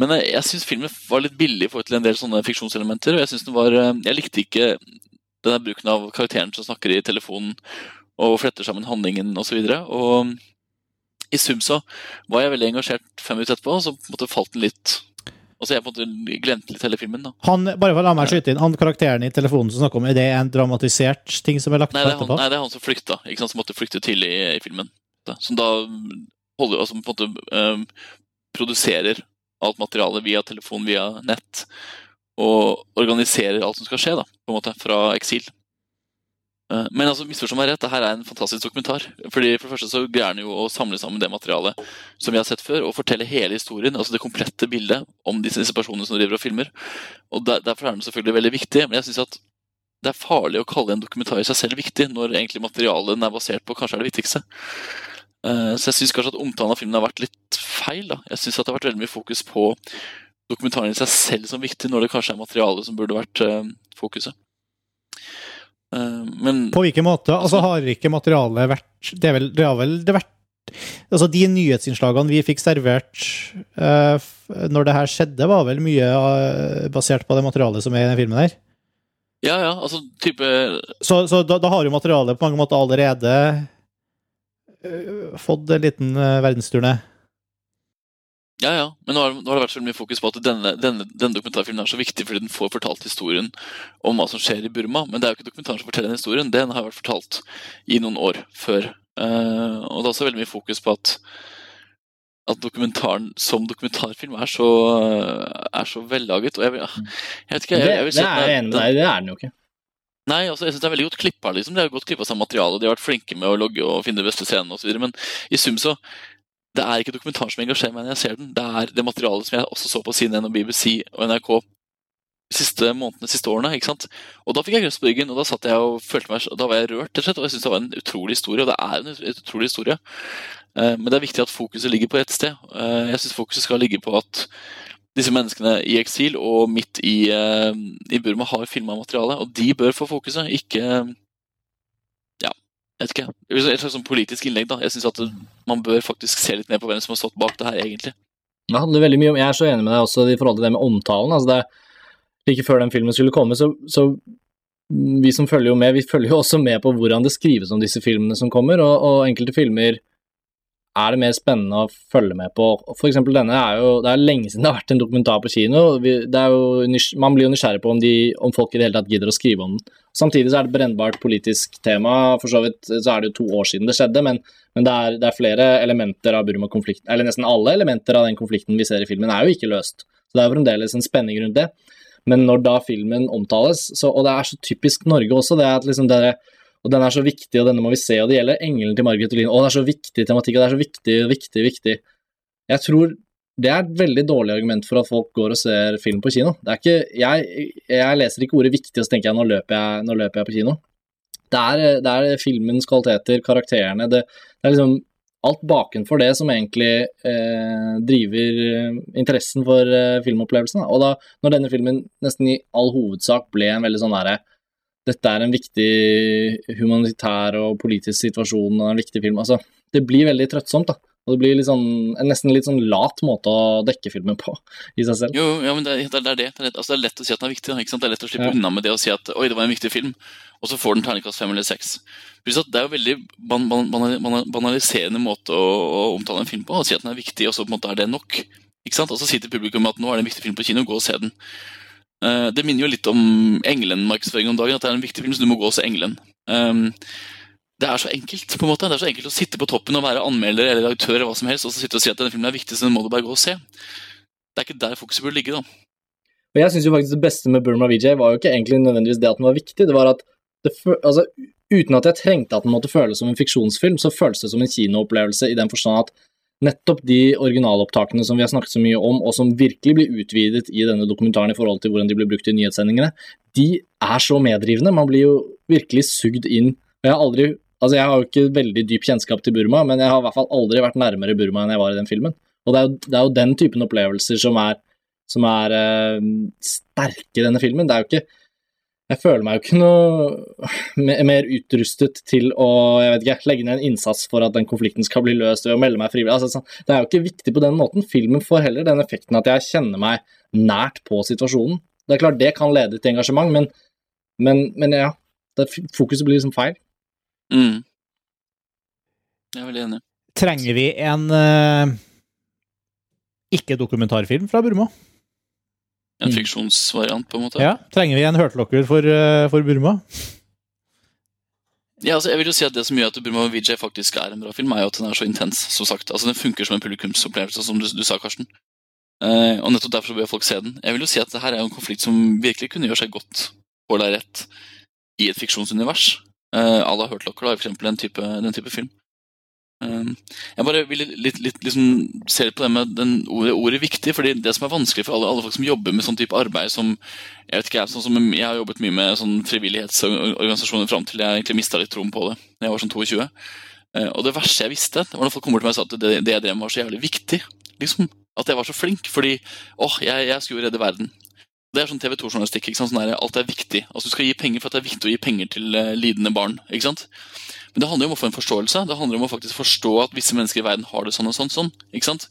Men eh, jeg syns filmen var litt billig i forhold til en del sånne fiksjonselementer. og Jeg synes den var, eh, jeg likte ikke denne bruken av karakteren som snakker i telefonen og fletter sammen handlingen osv. I sum så var jeg veldig engasjert fem minutter etterpå, og så falt den litt Altså jeg på en måte glemte litt hele filmen. da. Han, bare for la meg skyte inn, han karakteren i telefonen som snakker om, er det en dramatisert ting som er lagt Nei, det er han, etterpå? nei, det er han som flykta, ikke sant, som måtte flykte tidlig i, i filmen. Da. Som da holder, altså på en måte um, produserer alt materialet via telefon, via nett, og organiserer alt som skal skje, da, på en måte, fra eksil. Eh, Men altså, misforstå meg rett, det her er en fantastisk dokumentar. Fordi For det første så greier den jo å samle sammen det materialet som vi har sett før, og fortelle hele historien, altså det komplette bildet om disse, disse personene som driver og filmer. Og der, Derfor er den selvfølgelig veldig viktig. Men jeg synes at det er farlig å kalle en dokumentar i seg selv viktig, når egentlig materialet den er basert på, kanskje er det viktigste. Eh, så jeg syns kanskje at omtalen av filmen har vært litt feil. da. Jeg syns det har vært veldig mye fokus på dokumentaren i seg selv som viktig, når det kanskje er materialet som burde vært eh, fokuset. Eh, men På hvilken måte? Altså, har ikke materialet vært Det, er vel, det har vel det vært Altså, de nyhetsinnslagene vi fikk servert uh, når det her skjedde, var vel mye uh, basert på det materialet som er i den filmen her? ja, ja, altså type Så, så da, da har jo materialet på mange måter allerede uh, fått en liten uh, verdensturné. Ja, ja. Men nå har, nå har det vært så mye fokus på at denne, denne, denne dokumentarfilmen er så viktig fordi den får fortalt historien om hva som skjer i Burma. Men det er jo ikke dokumentaren som forteller den historien. Den har vært fortalt i noen år før. Uh, og det er også veldig mye fokus på at, at dokumentaren som dokumentarfilm er så, er så vellaget. Og jeg, vil- jeg vet ikke Det, jeg, jeg vil det si at er jeg enig med deg i, det er den jo ikke. Nei, altså, jeg synes det er veldig godt klippa. Liksom. De har godt klippa seg materiale. De har vært flinke med å logge og finne de beste scenene osv. Men i sum så Det er ikke dokumentaren som engasjerer meg når jeg ser den. Det er det materialet som jeg også så på CNN og BBC og NRK de siste månedene, de siste årene. ikke sant? Og da fikk jeg grøss på ryggen, og da satt jeg og følte meg, og da var jeg rørt. rett og slett, Og jeg syns det var en utrolig historie, og det er en ut- utrolig historie. Eh, Men det er viktig at fokuset ligger på ett sted. Eh, Jeg syns fokuset skal ligge på at disse menneskene i eksil og midt i, eh, i Burma har filma materiale, og de bør få fokuset, ikke jeg vet ikke. Et slags sånn politisk innlegg, da. Jeg syns at man bør faktisk se litt ned på hvem som har stått bak det her, egentlig. Det handler veldig mye om, Jeg er så enig med deg også i forhold til det med omtalen. altså det Like før den filmen skulle komme, så, så vi som følger jo med, vi følger jo også med på hvordan det skrives om disse filmene som kommer, og, og enkelte filmer er det mer spennende å følge med på. For eksempel denne er jo Det er lenge siden det har vært en dokumentar på kino. Vi, jo, man blir jo nysgjerrig på om, de, om folk i det hele tatt gidder å skrive om den. Samtidig så er det et brennbart politisk tema. For så vidt så er det jo to år siden det skjedde, men, men det, er, det er flere elementer av Burma-konflikten Eller nesten alle elementer av den konflikten vi ser i filmen, er jo ikke løst. Så det er fremdeles en spenning rundt det. Men når da filmen omtales, så, og det er så typisk Norge også, det er at liksom dere og den er så viktig, og denne må vi se, og det gjelder engelen til Margaret Olin. Å, det er så viktig tematikk, og det er så viktig, viktig, viktig. Jeg tror det er et veldig dårlig argument for at folk går og ser film på kino. Ikke, jeg, jeg leser ikke ordet viktig, og så tenker jeg nå løper jeg, nå løper jeg på kino. Det er, det er filmens kvaliteter, karakterene, det, det er liksom alt bakenfor det som egentlig eh, driver eh, interessen for eh, filmopplevelsen. Og da, når denne filmen nesten i all hovedsak ble en veldig sånn derre dette er en viktig humanitær og politisk situasjon og en viktig film. Altså, det blir veldig trøttsomt, da. Og det blir litt sånn, en nesten litt sånn lat måte å dekke filmen på i seg selv. Jo, ja, men det, det er det. Det er, lett, altså, det er lett å si at den er viktig. Ikke sant? Det er lett å slippe Ja. unna med det å si at oi, det var en viktig film, og så får den terningkast fem eller seks. Det er jo veldig ban ban banal banaliserende måte å, å omtale en film på. Å si at den er viktig, og så på en måte er det nok. Ikke sant? Og så sier til publikum at nå er det en viktig film på kino, gå og se den. Uh, det minner jo litt om Engelen-markedsføring om dagen, at det er en viktig film, så du må gå og se Engelen. Um, det er så enkelt på en måte. Det er så enkelt å sitte på toppen og være anmelder eller redaktør eller hva som helst, og så sitte og si at denne filmen er viktig, så den må du bare gå og se. Det er ikke der fokuset burde ligge, da. Og jeg synes jo faktisk det beste med Burma VJ var jo ikke egentlig nødvendigvis det at den var viktig, det var at det, altså, uten at jeg trengte at den måtte føles som en fiksjonsfilm, så føles det som en kinoopplevelse i den forstand at nettopp de originalopptakene som vi har snakket så mye om, og som virkelig blir utvidet i denne dokumentaren i forhold til hvordan de blir brukt i nyhetssendingene, de er så meddrivende. Man blir jo virkelig sugd inn. Jeg har aldri Altså, jeg har jo ikke veldig dyp kjennskap til Burma, men jeg har i hvert fall aldri vært nærmere Burma enn jeg var i den filmen. Og det er jo, det er jo den typen opplevelser som er, som er uh, sterke i denne filmen. Det er jo ikke Jeg føler meg jo ikke noe mer utrustet til å jeg vet ikke, legge ned en innsats for at den konflikten skal bli løst ved å melde meg frivillig. Altså, sånn, det er jo ikke viktig på den måten. Filmen får heller den effekten at jeg kjenner meg nært på situasjonen. Det er klart det kan lede til engasjement, men, men, men ja. Det, fokuset blir liksom feil. Mm. Jeg er veldig enig. Trenger vi en uh, ikke-dokumentarfilm fra Burma? En fiksjonsvariant, på en måte. Ja, Trenger vi en hørtlokker for, uh, for Burma? Ja, altså jeg vil jo si at Det som gjør at Burma VJ faktisk er en bra film, er jo at den er så intens. som sagt. Altså Den funker som en publikumsopplevelse, som du, du sa, Karsten. Eh, og nettopp derfor så bør folk se den. Jeg vil jo si at det her er jo en konflikt som virkelig kunne gjøre seg godt på lerret i et fiksjonsunivers. À la Hurt Locker, da, for eksempel, den type, den type film. Um, jeg bare vil litt, litt liksom se på det med den ordet, ordet viktig, fordi det som er vanskelig for alle, alle folk som jobber med sånn type arbeid som Jeg vet ikke, jeg, sånn som jeg har jobbet mye med sånn frivillighetsorganisasjoner fram til jeg egentlig mista litt troen på det da jeg var sånn 22. Eh, Og det verste jeg visste, det var når folk kommer til meg og sa at det, det jeg drev med var så jævlig viktig. liksom, At jeg var så flink, fordi åh, jeg, jeg skulle redde verden. Det er sånn TV 2-journalistikk. ikke sant, sånn Alt er viktig. Altså Du skal gi penger for at det er viktig å gi penger til uh, lidende barn. ikke sant? Men det handler jo om å få en forståelse. Det handler om å faktisk forstå at visse mennesker i verden har det sånn og sånn. sånn, ikke sant?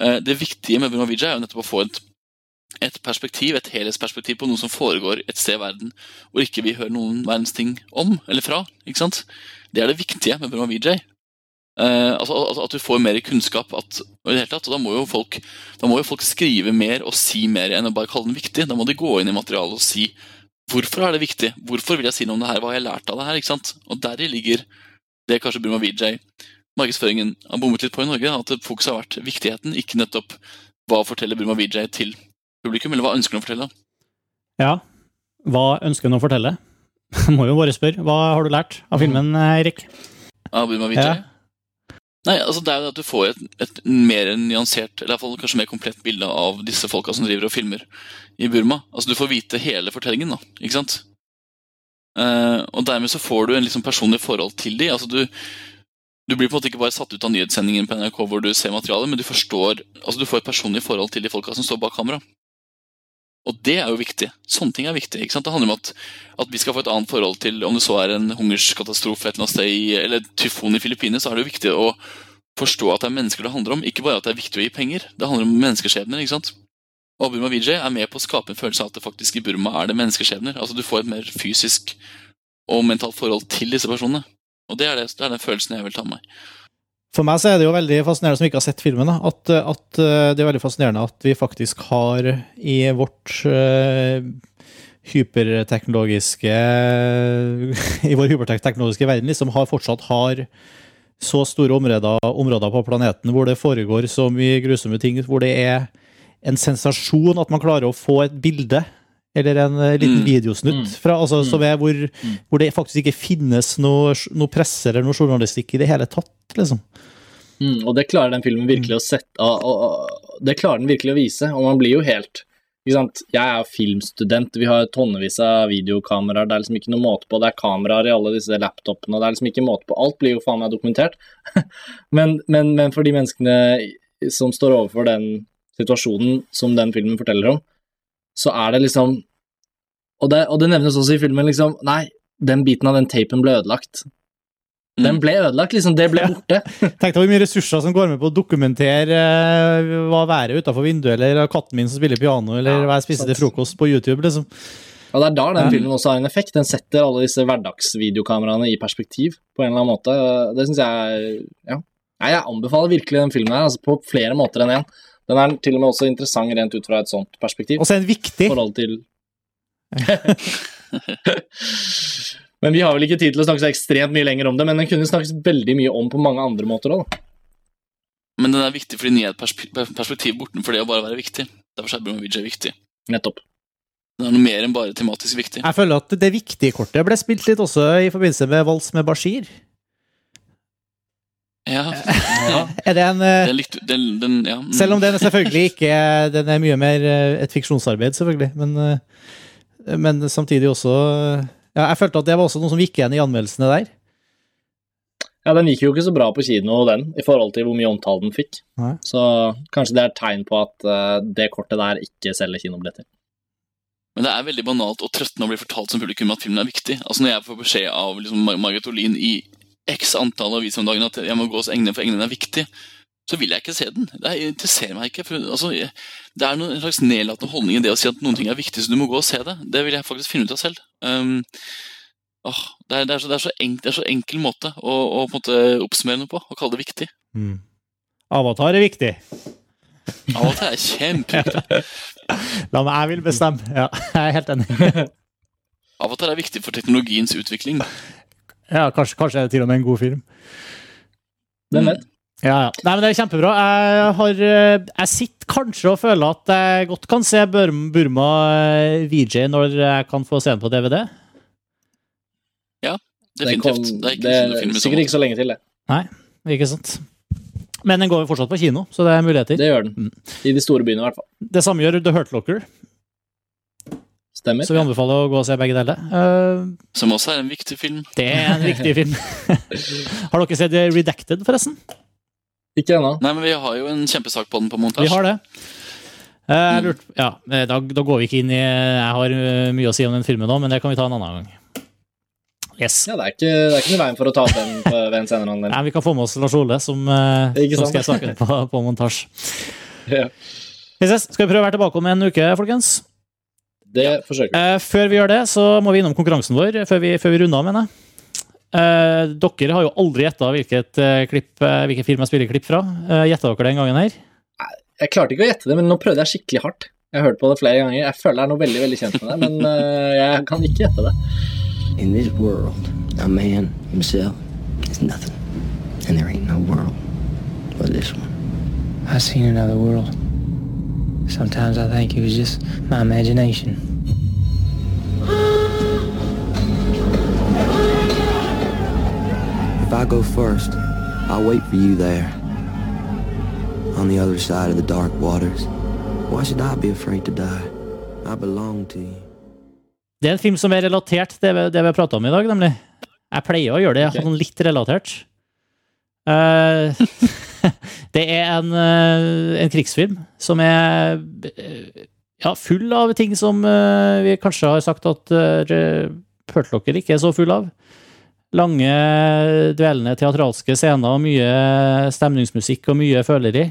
Uh, Det viktige med Burma Vijay er jo nettopp å få et, et perspektiv, et helhetsperspektiv på noe som foregår et sted i verden hvor ikke vi hører noen verdens ting om eller fra. ikke sant? Det er det viktige med Burma Eh, altså, altså At du får mer kunnskap. At, og i det hele tatt, da må, jo folk, må jo folk skrive mer og si mer enn å bare kalle den viktig. Da må de gå inn i materialet og si hvorfor er det viktig. Hvorfor vil jeg si noe om det her? Hva har jeg lært av det her? ikke sant? Og deri ligger det kanskje Burma Vijay markedsføringen har bommet litt på i Norge. At fokuset har vært viktigheten, ikke nettopp hva forteller Burma Vijay til publikum, eller hva ønsker han å fortelle. Ja. Hva ønsker han å fortelle? Må jo bare spørre. Hva har du lært av filmen, Erik? Av Burma Vijay? Ja. Nei, altså Det er jo at du får et, et mer nyansert, eller i hvert fall kanskje mer komplett bilde av disse folka som driver og filmer i Burma. Altså Du får vite hele fortellingen, da. ikke sant? Eh, og dermed så får du en liksom personlig forhold til de. Altså du, du blir på en måte ikke bare satt ut av nyhetssendingen på NRK hvor du ser materialet, men du forstår, altså du får et personlig forhold til de folka som står bak kamera. Og det er jo viktig. Sånne ting er viktig. ikke sant? Det handler om at, at vi skal få et annet forhold til om det så er en hungerskatastrofe et eller annet sted eller tyfon i Filippinene, så er det jo viktig å forstå at det er mennesker det handler om. Ikke bare at det er viktig å gi penger. Det handler om menneskeskjebner. ikke sant? Og Burma Vijay er med på å skape en følelse av at det faktisk i Burma er det menneskeskjebner. Altså Du får et mer fysisk og mentalt forhold til disse personene. Og det er, det, det er den følelsen jeg vil ta med meg. For meg så er det jo veldig fascinerende, som ikke har sett filmen, at, at uh, det er veldig fascinerende at vi faktisk har i vårt uh, hyperteknologiske I vår hyperteknologiske verden liksom har fortsatt har så store områder, områder på planeten hvor det foregår så mye grusomme ting, hvor det er en sensasjon at man klarer å få et bilde eller en uh, liten Mm. videosnutt fra, altså, som er hvor, hvor det faktisk ikke finnes noe, noe presse eller noe journalistikk i det hele tatt. liksom. Mm, og det klarer den filmen virkelig å sette og, og, og, Det klarer den virkelig å vise, og man blir jo helt ikke sant? Jeg er filmstudent, vi har tonnevis av videokameraer, det er liksom ikke noe måte på, det er kameraer i alle disse laptopene, det er liksom ikke måte på. Alt blir jo faen meg dokumentert. men, men, men for de menneskene som står overfor den situasjonen som den filmen forteller om, så er det liksom Og det, og det nevnes også i filmen, liksom Nei, den biten av den tapen ble ødelagt. Den Mm. ble ødelagt, liksom. Det ble borte. Tenk deg hvor mye ressurser som går med på å dokumentere eh, hva været utafor vinduet, eller katten min som spiller piano, eller Ja, hva jeg spiste til frokost på YouTube. liksom. Og det er da den Ja. filmen også har en effekt. Den setter alle disse hverdagsvideokameraene i perspektiv på en eller annen måte. Det syns jeg Ja. Nei, jeg anbefaler virkelig den filmen her, altså på flere måter enn én. Den er til og med også interessant rent ut fra et sånt perspektiv. Og så er den viktig. forhold til Men vi har vel ikke tid til å snakke så ekstremt mye lenger om det, men den kunne snakkes veldig mye om på mange andre måter òg. Men den er viktig fordi den gir et perspe- perspektiv bortenfor det å bare være viktig. Derfor er Burma viktig. Nettopp. Den er noe mer enn bare tematisk viktig. Jeg føler at det viktige kortet ble spilt litt også i forbindelse med Vals med Bashir. Ja, Er det en eh, den likte, den, den, ja. mm. Selv om den selvfølgelig ikke Den er mye mer eh, et fiksjonsarbeid, selvfølgelig, men, eh, men samtidig også ja, Jeg følte at det var også noe som gikk igjen i anmeldelsene der. Ja, den gikk jo ikke så bra på kino, den, i forhold til hvor mye omtale den fikk. Nei. Så kanskje det er et tegn på at det kortet der ikke selger kinobilletter. Men det er veldig banalt og trøttende å bli fortalt som publikum at filmen er viktig. Altså Når jeg får beskjed av liksom, Margaret Olin i x antall aviser om dagen at jeg må gå hos Englene for Englene er viktig, så vil jeg ikke se den. Det er- interesserer meg ikke. For, altså, det er noen, en slags nedlatende holdning i det å si at noen ting er viktig, så du må gå og se det. Det vil jeg faktisk finne ut av selv. Um, åh, det, er, det, er så, det, er så enk, det er så enkel måte å, å på en måte oppsummere noe på, å kalle det viktig. Avatar er viktig. Avatar er kjempeviktig. La meg, jeg vil bestemme. Ja, jeg er helt enig. Avatar er viktig for teknologiens utvikling. Ja, kanskje, kanskje er det til og med en god film. Hvem vet? Ja, ja. Nei, men Det er kjempebra. Jeg, har, eh, jeg sitter kanskje og føler at jeg godt kan se Burma, eh, VJ når jeg kan få se den på DVD. Ja, Definitivt. det er ikke det er film sikkert ikke så lenge til, det. Nei, ikke sant. Men den går jo fortsatt på kino, så det er muligheter. Det gjør den. I de store byene, i hvert fall. Det samme gjør The Hurt Locker, Stemmer. så vi anbefaler å gå og se begge deler. Uh, Som også er en viktig film. Det er en viktig film. har dere sett Redacted, forresten? Ikke ennå. Nei, men vi har jo en kjempesak på den på Vi har det. Uh, Jeg lurte, ja, eh, da, da går vi ikke inn i Jeg har eh, mye å si om den filmen nå, men det kan vi ta en annen gang. Yes. Ja, det er ikke, det er ikke noe i veien for å ta opp den på, ved en senere anledning. Nei, vi kan få med oss Lars Ole, som, eh, som skal saken på, på montasje. Ja. Skal vi prøve å være tilbake om en uke, folkens? Det forsøker vi. Eh, før vi gjør det, så må vi innom konkurransen vår, før vi, før vi runder av, mener jeg. Eh, dere har jo aldri gjetta hvilket eh, klipp, eh, hvilken film jeg spiller klipp fra. Uh, gjetta dere den gangen her? Jeg klarte ikke å gjette det, men nå prøvde jeg skikkelig hardt. Jeg har hørt på det flere ganger. Jeg føler det er noe veldig veldig kjent med det, men uh, jeg kan ikke gjette det. In this world, a man himself is nothing. And there ain't no world but this one. I've seen another world. Sometimes I think it was just my imagination. If I go first, I'll wait for you there. On the other side of the dark waters. Why should I be afraid to die? I belong to you. Det er en film som er relatert til det vi, det vi har prata om i dag, nemlig. Jeg pleier å gjøre det, Ok. sånn litt relatert. Eh, det er en, eh, en krigsfilm som er eh, ja, full av ting som eh, vi kanskje har sagt at Pertlocker ikke er så full av. Lange, dvelende teatralske scener og mye stemningsmusikk og mye føleri.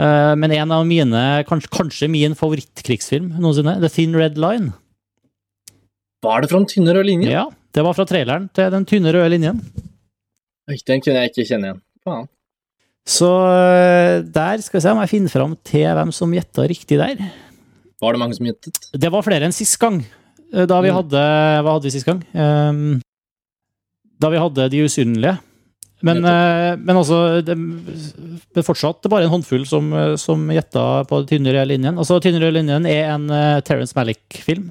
Men en av mine, kanskje, kanskje min favorittkrigsfilm noensinne, The Thin Red Line. Var det fra en tynne rød linje? Ja, det var fra traileren til den tynne røde linjen. Den kunne jeg ikke kjenne igjen. Faen. Så øh, der skal vi se om jeg finner fram til hvem som gjetta riktig der. Var det mange som gjettet? Det var flere enn sist gang. øh, Da vi Mm. hadde Hva hadde vi sist gang? Ehm, da vi hadde De usynlige. Men, øh, men altså det, det fortsatt bare en håndfull som, som gjetta på Tynnere linjen. Altså, Tynnere linjen er en uh, Terence Malick-film.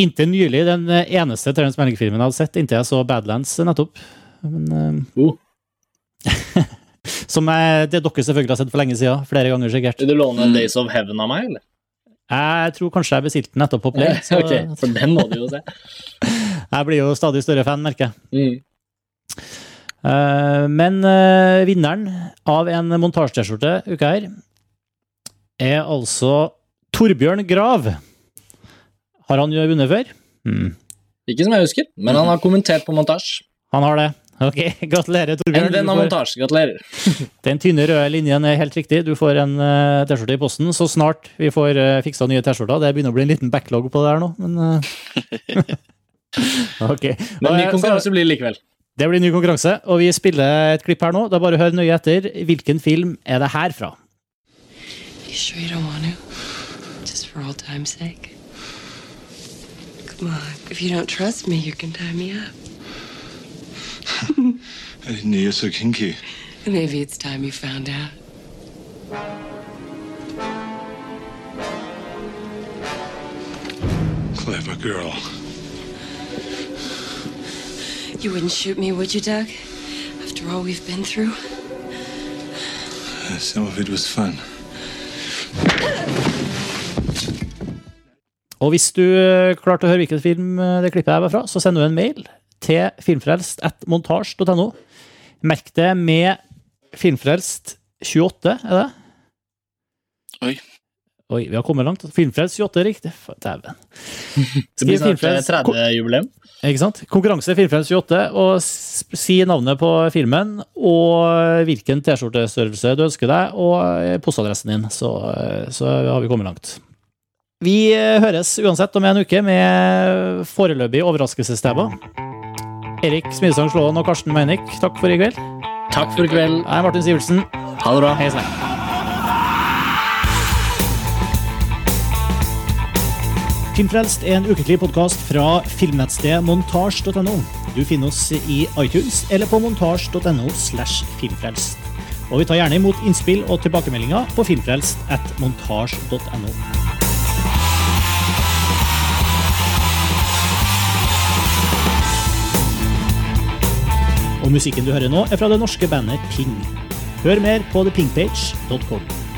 Inntil nylig den eneste Terence Malick-filmen jeg hadde sett, inntil jeg så Badlands nettopp. Men, uh, Oh. Som er, det dere selvfølgelig har sett for lenge siden. Flere ganger sikkert. Vil du låne Mm. Days of Heaven av meg, eller? Jeg tror kanskje jeg bestilte den etterpå på Play. Så ok, for den må du jo se. jeg blir jo stadig større fan, merker jeg. Mm. Eh, Men eh, vinneren av en montasje-T-skjorte uka her er altså Torbjørn Grav. Har han jo vunnet før? Mm. Ikke som jeg husker, men han har kommentert på montasje. Han har det. Ok, gratulerer, Torbjørn. En venn av montasje, gratulerer. Den tynne røde linjen er helt riktig. Du får en uh, T-skjorte i posten så snart vi får uh, fiksa nye T-skjorter. Det begynner å bli en liten backlog på det her nå, men uh, Ok. Men ny eh, konkurranse blir det likevel. Det blir ny konkurranse, og vi spiller et klipp her nå. Er bare hør nøye etter. Hvilken film er det her fra? You sure you don't want to? Just for old time's sake. Come on. If you don't trust me, you can tie me up. I didn't know you're so kinky. Maybe it's time you found out. Clever girl. You wouldn't shoot me, would you, Doug? After all we've been through? Uh, Some of it was fun. Og hvis du eh, klarte å høre hvilken film eh, det klippet her var fra, så sender du en mail til filmfrelst.montasj.no. Merk det med filmfrelst28, er det? Oi. Oi, vi har kommet langt. Filmfrelst 28 er riktig. Dæven. Det blir snart eh, 30-jubileum. Ikke sant? Konkurranse Filmfrelst 28, og si navnet på filmen og hvilken T-skjortestørrelse du ønsker deg, og eh, postadressen din, så, eh, så har vi kommet langt. Vi eh, høres uansett om en uke med foreløpig overraskelsestema. Erik Smidesang Slåen og Karsten Meinik, takk for i kveld. Takk for i kveld. Jeg er Martin Sivertsen. Ha det bra. Hei sann. Filmfrelst er en ukentlig podkast fra filmnettstedet montasj.no. Du finner oss i iTunes eller på montasj.no slash filmfrelst. Og vi tar gjerne imot innspill og tilbakemeldinger på filmfrelst at montasj.no. Og musikken du hører nå, er fra det norske bandet Ping. Hør mer på thepingpage.com.